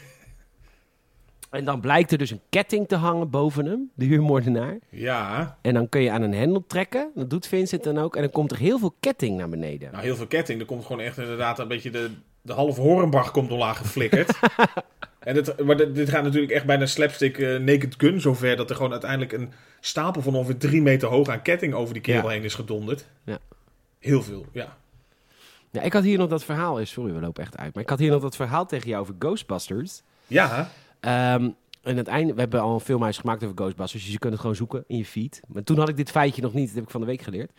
en dan blijkt er dus een ketting te hangen boven hem, de huurmoordenaar. ja, En dan kun je aan een hendel trekken. Dat doet Vincent dan ook. En dan komt er heel veel ketting naar beneden. nou heel veel ketting. Er komt gewoon echt inderdaad een beetje de, de halve Horenbach komt omlaag geflikkerd. en dit, maar dit, dit gaat natuurlijk echt bijna slapstick eh, naked gun zover... dat er gewoon uiteindelijk een stapel van ongeveer drie meter hoog aan ketting over die kerel Ja. heen is gedonderd. Ja. Heel veel, ja. Ja, ik had hier nog dat verhaal. Sorry, we lopen echt uit. Maar ik had hier nog dat verhaal tegen jou over Ghostbusters. Ja, Ehm, en het we hebben al een filmhuis gemaakt over Ghostbusters. Dus je kunt het gewoon zoeken in je feed. Maar toen had ik dit feitje nog niet. Dat heb ik van de week geleerd.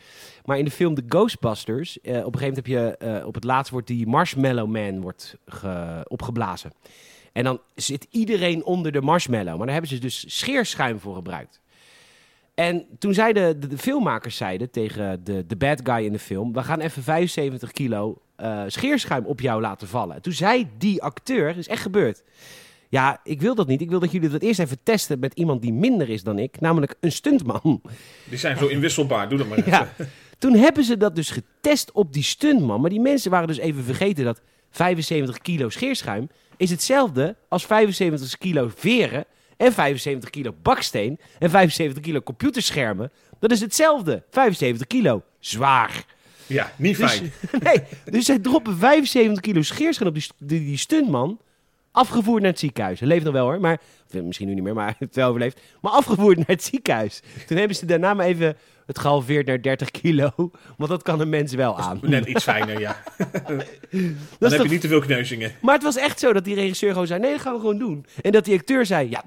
Maar in de film The Ghostbusters. eh, op een gegeven moment heb je. eh, op het laatst wordt die Marshmallow Man wordt ge- opgeblazen. En dan zit iedereen onder de marshmallow. Maar daar hebben ze dus scheerschuim voor gebruikt. En toen zeiden de, de filmmakers zeiden tegen de, de bad guy in de film: We gaan even 75 kilo eh, scheerschuim op jou laten vallen. En toen zei die acteur: Dat is echt gebeurd. Ja, ik wil dat niet. Ik wil dat jullie dat eerst even testen met iemand die minder is dan ik, namelijk een stuntman. die zijn zo inwisselbaar. Doe dat maar even. Ja. Toen hebben ze dat dus getest op die stuntman. Maar die mensen waren dus even vergeten dat 75 kilo scheerschuim is hetzelfde als 75 kilo veren en 75 kilo baksteen en 75 kilo computerschermen. Dat is hetzelfde. 75 kilo. Zwaar. Ja, niet Dus, fijn. nee, dus zij droppen 75 kilo scheerschuim op die, die stuntman. Afgevoerd naar het ziekenhuis. Hij leeft nog wel hoor, maar of, misschien nu niet meer, maar hij heeft het wel overleefd. Maar afgevoerd naar het ziekenhuis. Toen hebben ze daarna maar even het gehalveerd naar 30 kilo. Want dat kan een mens wel aan. Net iets fijner, ja. Dan heb toch- je niet te veel kneuzingen. Maar het was echt zo dat die regisseur gewoon zei: nee, dat gaan we gewoon doen. En dat die acteur zei: ja,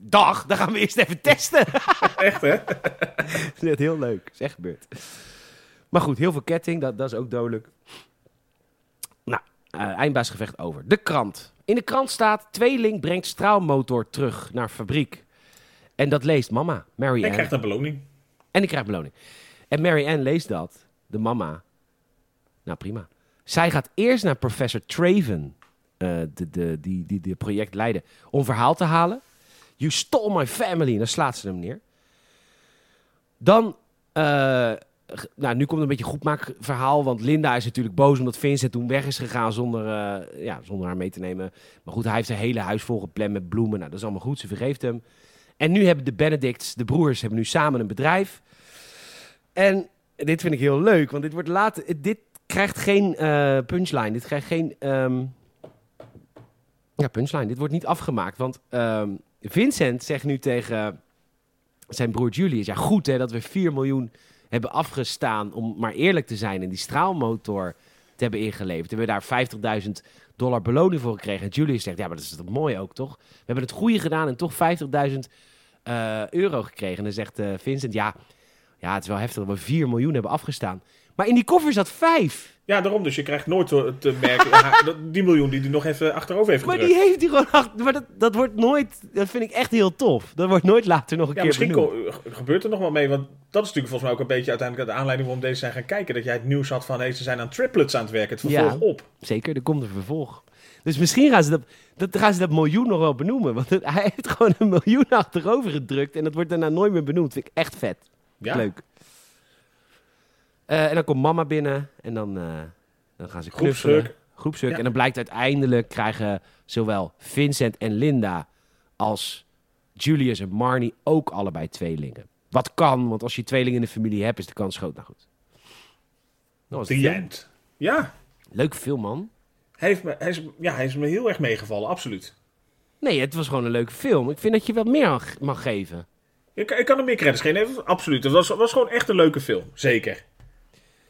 dag, dan gaan we eerst even testen. Echt, hè? dat is echt heel leuk. is echt gebeurd. Maar goed, heel veel ketting, dat, dat is ook dodelijk. Eh, eindbaasgevecht over. De krant. In de krant staat: tweeling brengt straalmotor terug naar fabriek. En dat leest mama, Mary En Ann. krijgt een beloning. En ik krijg beloning. En Mary Ann leest dat, de mama. Nou, prima. Zij gaat eerst naar professor Traven, eh, de, de, die, die de project leidde, om verhaal te halen. You stole my family. En dan slaat ze hem neer. Dan, eh, nou, nu komt een beetje een goedmaakverhaal. Want Linda is natuurlijk boos omdat Vincent toen weg is gegaan zonder, eh, ja, zonder haar mee te nemen. Maar goed, hij heeft zijn hele huis volgepland met bloemen. Nou, dat is allemaal goed. Ze vergeeft hem. En nu hebben de Benedicts, de broers, hebben nu samen een bedrijf. En dit vind ik heel leuk, want dit wordt later. Dit krijgt geen eh, punchline. Dit krijgt geen. ehm, ja, punchline. Dit wordt niet afgemaakt. Want ehm, Vincent zegt nu tegen zijn broer Julius: Ja, goed hè, dat we 4 miljoen hebben afgestaan. om maar eerlijk te zijn en die straalmotor te hebben ingeleverd. We hebben daar 50.000 dollar beloning voor gekregen. En Julius zegt: Ja, maar dat is toch mooi ook, toch? We hebben het goede gedaan en toch 50.000 eh, euro gekregen. En dan zegt eh, Vincent: Ja. Ja, het is wel heftig dat we 4 miljoen hebben afgestaan. Maar in die koffer zat 5. Ja, daarom. Dus je krijgt nooit te, merken... die miljoen die hij nog even achterover heeft Maar gedrukt. die heeft hij gewoon achter. Maar dat, dat wordt nooit. Dat vind ik echt heel tof. Dat wordt nooit later nog een Ja, keer misschien benoemd. gebeurt er nog wel mee. Want dat is natuurlijk volgens mij ook een beetje uiteindelijk de aanleiding waarom deze zijn gaan kijken. Dat jij het nieuws had van, hey, ze zijn aan triplets aan het werken. Het vervolg Ja. op. Zeker, er komt een vervolg. Dus misschien gaan ze dat, dat, gaan ze dat miljoen nog wel benoemen. Want het- hij heeft gewoon een miljoen achterover gedrukt. En dat wordt daarna nooit meer benoemd. Vind ik echt vet. Ja. Leuk. Eh, en dan komt mama binnen. En dan, eh, dan gaan ze knuffelen. Ja. En dan blijkt uiteindelijk krijgen zowel Vincent en Linda als Julius en Marnie ook allebei tweelingen. Wat kan, want als je tweelingen in de familie hebt, is de kans groot. Nou goed. Dat was end. Ja, Leuk film, man. Hij, heeft me, hij, is, ja, hij is me heel erg meegevallen, absoluut. Nee, het was gewoon een leuke film. Ik vind dat je wat meer mag- mag geven. Ik, ik kan hem meer credits geven, absoluut. Het was, was gewoon echt een leuke film, zeker.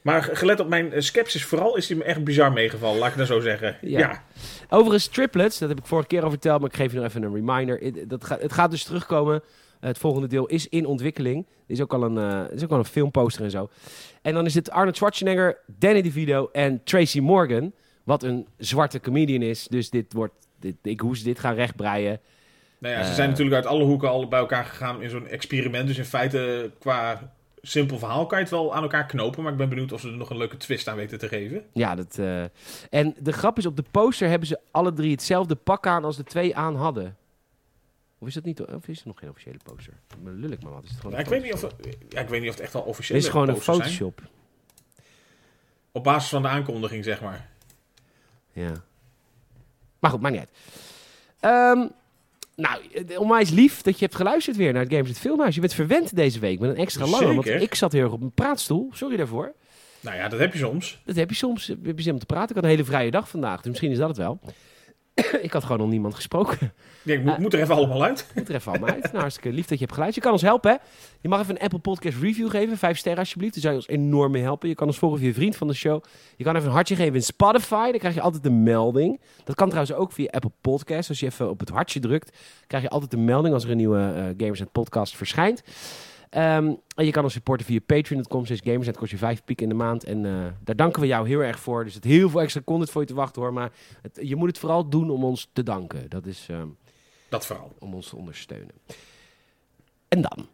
Maar gelet op mijn eh, sceptisch vooral is hij me echt bizar meegevallen, laat ik nou zo zeggen. Ja. Ja, Overigens, triplets, dat heb ik vorige keer al verteld, maar ik geef je nog even een reminder. Het- Dat gaat, het gaat dus terugkomen. Het volgende deel is in ontwikkeling. Er is ook al een, eh, is ook al een filmposter en zo. En dan is het Arnold Schwarzenegger, Danny DeVito en Tracy Morgan. Wat een zwarte comedian is. Dus dit wordt, dit, ik hoe ze dit gaan rechtbreien. Nou ja, ze Eh. zijn natuurlijk uit alle hoeken al bij elkaar gegaan in zo'n experiment. Dus in feite, qua simpel verhaal kan je het wel aan elkaar knopen. Maar ik ben benieuwd of ze er nog een leuke twist aan weten te geven. Ja, dat, eh, en de grap is, op de poster hebben ze alle drie hetzelfde pak aan als de twee aan hadden. Of is dat niet, of is het nog geen officiële poster? Lul ik maar wat. Is het gewoon Ja, een ik, weet niet of, ja, ik weet niet of het echt al Dit officieel is gewoon een posters zijn. Photoshop. Op basis van de aankondiging, zeg maar. Ja. Maar goed, maakt niet uit. Ehm, nou, eh, onwijs lief dat je hebt geluisterd weer naar het Games het Filmhuis. Je bent verwend deze week met een extra lange. Want ik zat heel erg op een praatstoel. Sorry daarvoor. Nou ja, dat heb je soms. Dat heb je soms. Heb je zin om te praten. Ik had een hele vrije dag vandaag. Dus misschien is dat het wel. ik had gewoon nog niemand gesproken. Ik moet, Ah. moet er even allemaal uit. Moet er even allemaal uit. Nou, hartstikke lief dat je hebt geluisterd. Je kan ons helpen, hè? Je mag even een Apple Podcast review geven. Vijf sterren alsjeblieft. Daar zou je ons enorm mee helpen. Je kan ons volgen via vriend van de show. Je kan even een hartje geven in Spotify. Dan krijg je altijd een melding. Dat kan trouwens ook via Apple Podcast. Als je even op het hartje drukt, krijg je altijd een melding als er een nieuwe eh, Gamers podcast verschijnt. Ehm, en je kan ons supporten via patreon.com. Zes Gamers Net kost je vijf piek in de maand. En eh, daar danken we jou heel erg voor. Dus het heel veel extra content voor je te wachten hoor. Maar het- je moet het vooral doen om ons te danken. Dat is ehm, Dat vooral. om ons te ondersteunen. En dan?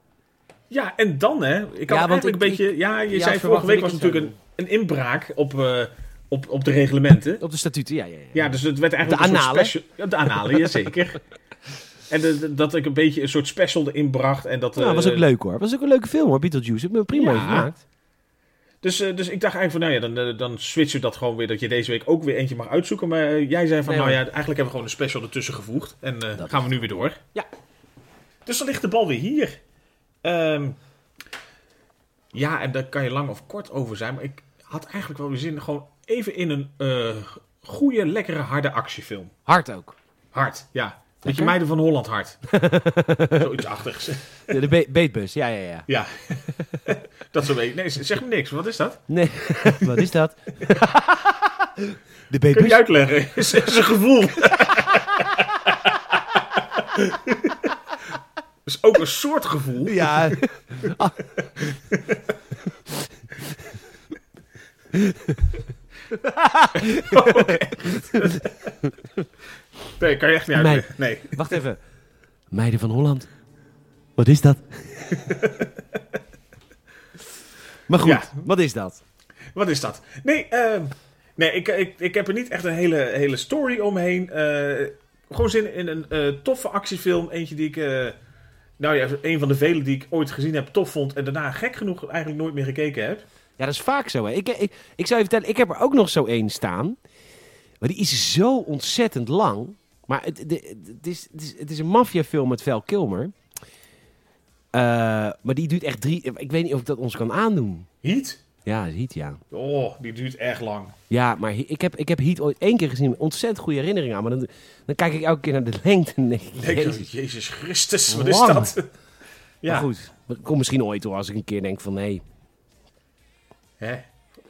Ja, en dan hè. Ik had Ja, eigenlijk ik- een beetje... Ja, je zei vorige week dat was natuurlijk een, een inbraak op, eh, op, op de reglementen. Op de statuten, ja, ja, ja. Ja, dus het werd eigenlijk De een analen. special... Ja, de analen, jazeker. En de- dat ik een beetje een soort special erin bracht. En dat, Nou, dat was eh, ook leuk hoor. was ook een leuke film hoor, Beetlejuice. Ik heb me prima Ja. gemaakt. Dus, eh, dus ik dacht eigenlijk van, nou ja, dan, eh, dan switchen we dat gewoon weer. Dat je deze week ook weer eentje mag uitzoeken. Maar jij zei van, Nee, nou ja, eigenlijk hebben we gewoon een special ertussen gevoegd. En Dat gaan we nu weer door. Ja. Dus dan ligt de bal weer hier. Ehm, ja, en daar kan je lang of kort over zijn. Maar ik had eigenlijk wel weer zin gewoon even in een eh goede, lekkere, harde actiefilm. Hard ook. Hard, ja. Beetje Lekker. meiden van Holland hard. Zoiets achtigs. De, de be- beetbus, ja, ja, ja. Ja. dat zo weet. Nee, zeg me niks. Wat is dat? Nee, wat is dat? de Kun je beetbus? uitleggen? is, is een gevoel. is ook een soort gevoel. Ja. Ah. Nee, kan je echt niet Nee. uitleggen. Nee. Wacht even. Meiden van Holland. Wat is dat? maar goed, Ja. wat is dat? Wat is dat? Nee, ehm, nee ik, ik, ik heb er niet echt een hele, hele story omheen. Eh, gewoon zin in een eh, toffe actiefilm. Eentje die ik... eh, nou ja, een van de vele die ik ooit gezien heb, tof vond. En daarna gek genoeg eigenlijk nooit meer gekeken heb. Ja, dat is vaak zo. Hè. Ik, ik, ik zou je vertellen, ik heb er ook nog zo één staan. Maar die is zo ontzettend lang. Maar het, is, het, is, het is een maffiafilm met Val Kilmer. Eh, maar die duurt echt drie... Ik weet niet of ik dat ons kan aandoen. Heat? Ja, ziet ja. Oh, die duurt echt lang. Ja, maar ik heb, ik heb Heat ooit één keer gezien. Ontzettend goede herinneringen aan. Maar dan, dan kijk ik elke keer naar de lengte. En denk ik, Jezus. Jezus Christus, wat is dat? Maar ja, goed, dat komt misschien ooit hoor. Als ik een keer denk van nee. Hè?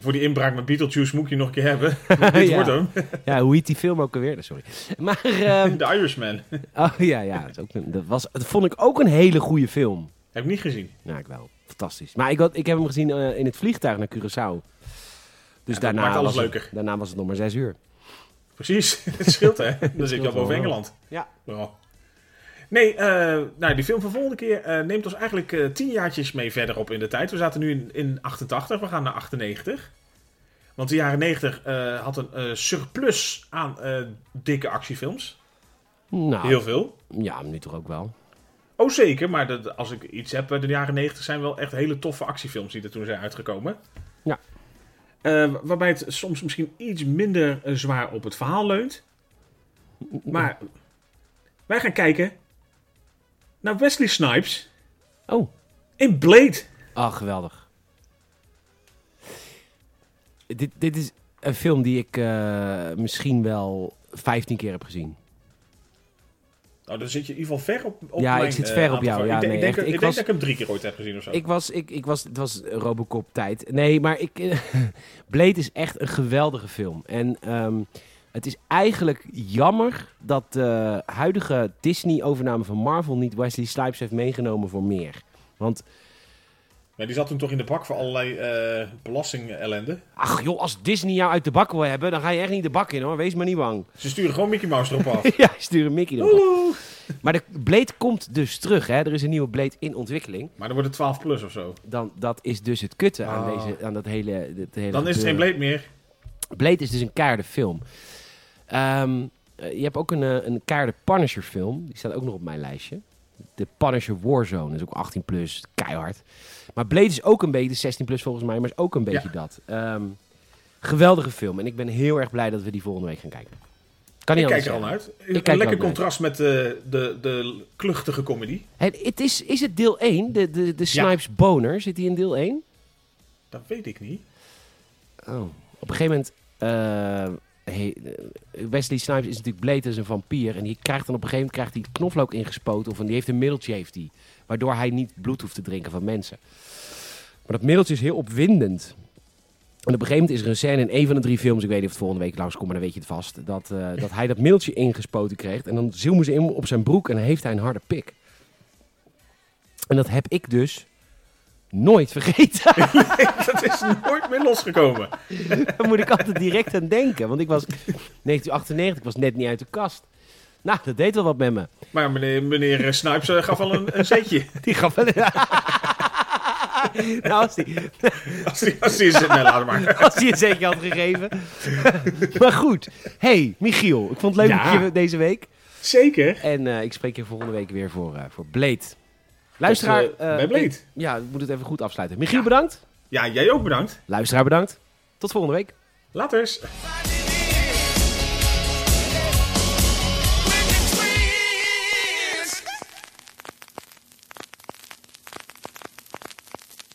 Voor die inbraak met Beetlejuice moet je nog een keer hebben. Dit Ja. wordt hem. Ja, hoe heet die film ook alweer? Sorry. Maar, ehm, The Irishman. oh ja, ja. Dat, ook was, dat vond ik ook een hele goede film. Heb ik niet gezien. Ja, ik wel. Fantastisch. Maar ik, had, ik heb hem gezien eh, in het vliegtuig naar Curaçao. Dus daarna, maakt alles was het, leuker. daarna was het nog maar zes uur. Precies, het scheelt hè. Dan zit je al boven. Engeland. Ja. Ja. Nee, eh, nou, die film van volgende keer eh, neemt ons eigenlijk eh, tien jaartjes mee verder op in de tijd. We zaten nu in, in 88, we gaan naar 98. Want de jaren 90 eh, had een surplus aan dikke actiefilms. Nou, Heel veel. ja, nu toch ook wel. Oh zeker, maar dat, als ik iets heb, de jaren 90 zijn wel echt hele toffe actiefilms die er toen zijn uitgekomen. Ja. Eh, waarbij het soms misschien iets minder zwaar op het verhaal leunt. Maar wij gaan kijken naar Wesley Snipes Oh, in Blade. ah, geweldig. Dit, dit is een film die ik eh, misschien wel 15 keer heb gezien. Nou, dan zit je in ieder geval ver op, op Ja, ik zit eh, ver op aantal jou. Ja, ik denk, nee, ik denk, echt. ik Ik denk was- dat ik hem drie keer ooit heb gezien of zo. Ik was, ik, ik was, het was Robocop tijd. Nee, maar ik, eh, Blade is echt een geweldige film. En ehm, het is eigenlijk jammer dat de huidige Disney-overname van Marvel niet Wesley Snipes heeft meegenomen voor meer. Want, Ja, die zat toen toch in de bak voor allerlei belasting-ellende. ach joh, als Disney jou uit de bak wil hebben, dan ga je echt niet de bak in hoor. Wees maar niet bang. Ze sturen gewoon Mickey Mouse erop af. ja, sturen Mickey erop. Maar de Blade komt dus terug, hè. Er is een nieuwe Blade in ontwikkeling. Maar dan wordt het 12 plus of zo. Dan, dat is dus het kutte aan, Ah. deze, aan dat hele, hele Dan is het geen. Blade meer. Blade is dus een keiharde film. Ehm, eh, je hebt ook een, eh, een keiharde Punisher film. Die staat ook nog op mijn lijstje. De Punisher Warzone. Is ook 18 plus, keihard. Maar Blade is ook een beetje 16 plus volgens mij, maar is ook een beetje dat. Ehm, geweldige film. En ik ben heel erg blij dat we die volgende week gaan kijken. Kan niet Ik kijk er al uit. Een er lekker contrast met de, de, de kluchtige comedy. Het, het is, is het deel 1? De, de, de Snipes Boner, zit die in deel 1? Dat weet ik niet. Oh. Op een gegeven moment. eh, hey, eh, Wesley Snipes is natuurlijk bleed als een vampier. En die krijgt dan op een gegeven moment krijgt hij knoflook ingespoten. Of een, die heeft een middeltje, heeft hij. Waardoor hij niet bloed hoeft te drinken van mensen. Maar dat middeltje is heel opwindend. En op een gegeven moment is er een scène in een van de drie films. Ik weet niet of het volgende week langskomt, maar dan weet je het vast. Dat, eh, dat hij dat middeltje ingespoten kreeg. En dan zoomen ze in op zijn broek en dan heeft hij een harde pik. En dat heb ik dus nooit vergeten. dat is nooit meer losgekomen. Daar moet ik altijd direct aan denken. Want ik was 1998, ik was net niet uit de kast. Nou, dat deed wel wat met me. Maar meneer, meneer eh, Snipes eh, gaf al een, een zetje. Die gaf wel... nou, als die, Als die, als die zit, nee, laat maar. als die een zetje had gegeven. maar goed. Hey, Michiel. Ik vond het leuk Ja. met je deze week. Zeker. En eh, ik spreek je volgende week weer voor, eh voor Blade. Luisteraar... Tot, eh, eh, bij Blade. ik- ja, ik moet het even goed afsluiten. Michiel, bedankt. Ja, jij ook bedankt. Luisteraar, bedankt. Tot volgende week. Laters.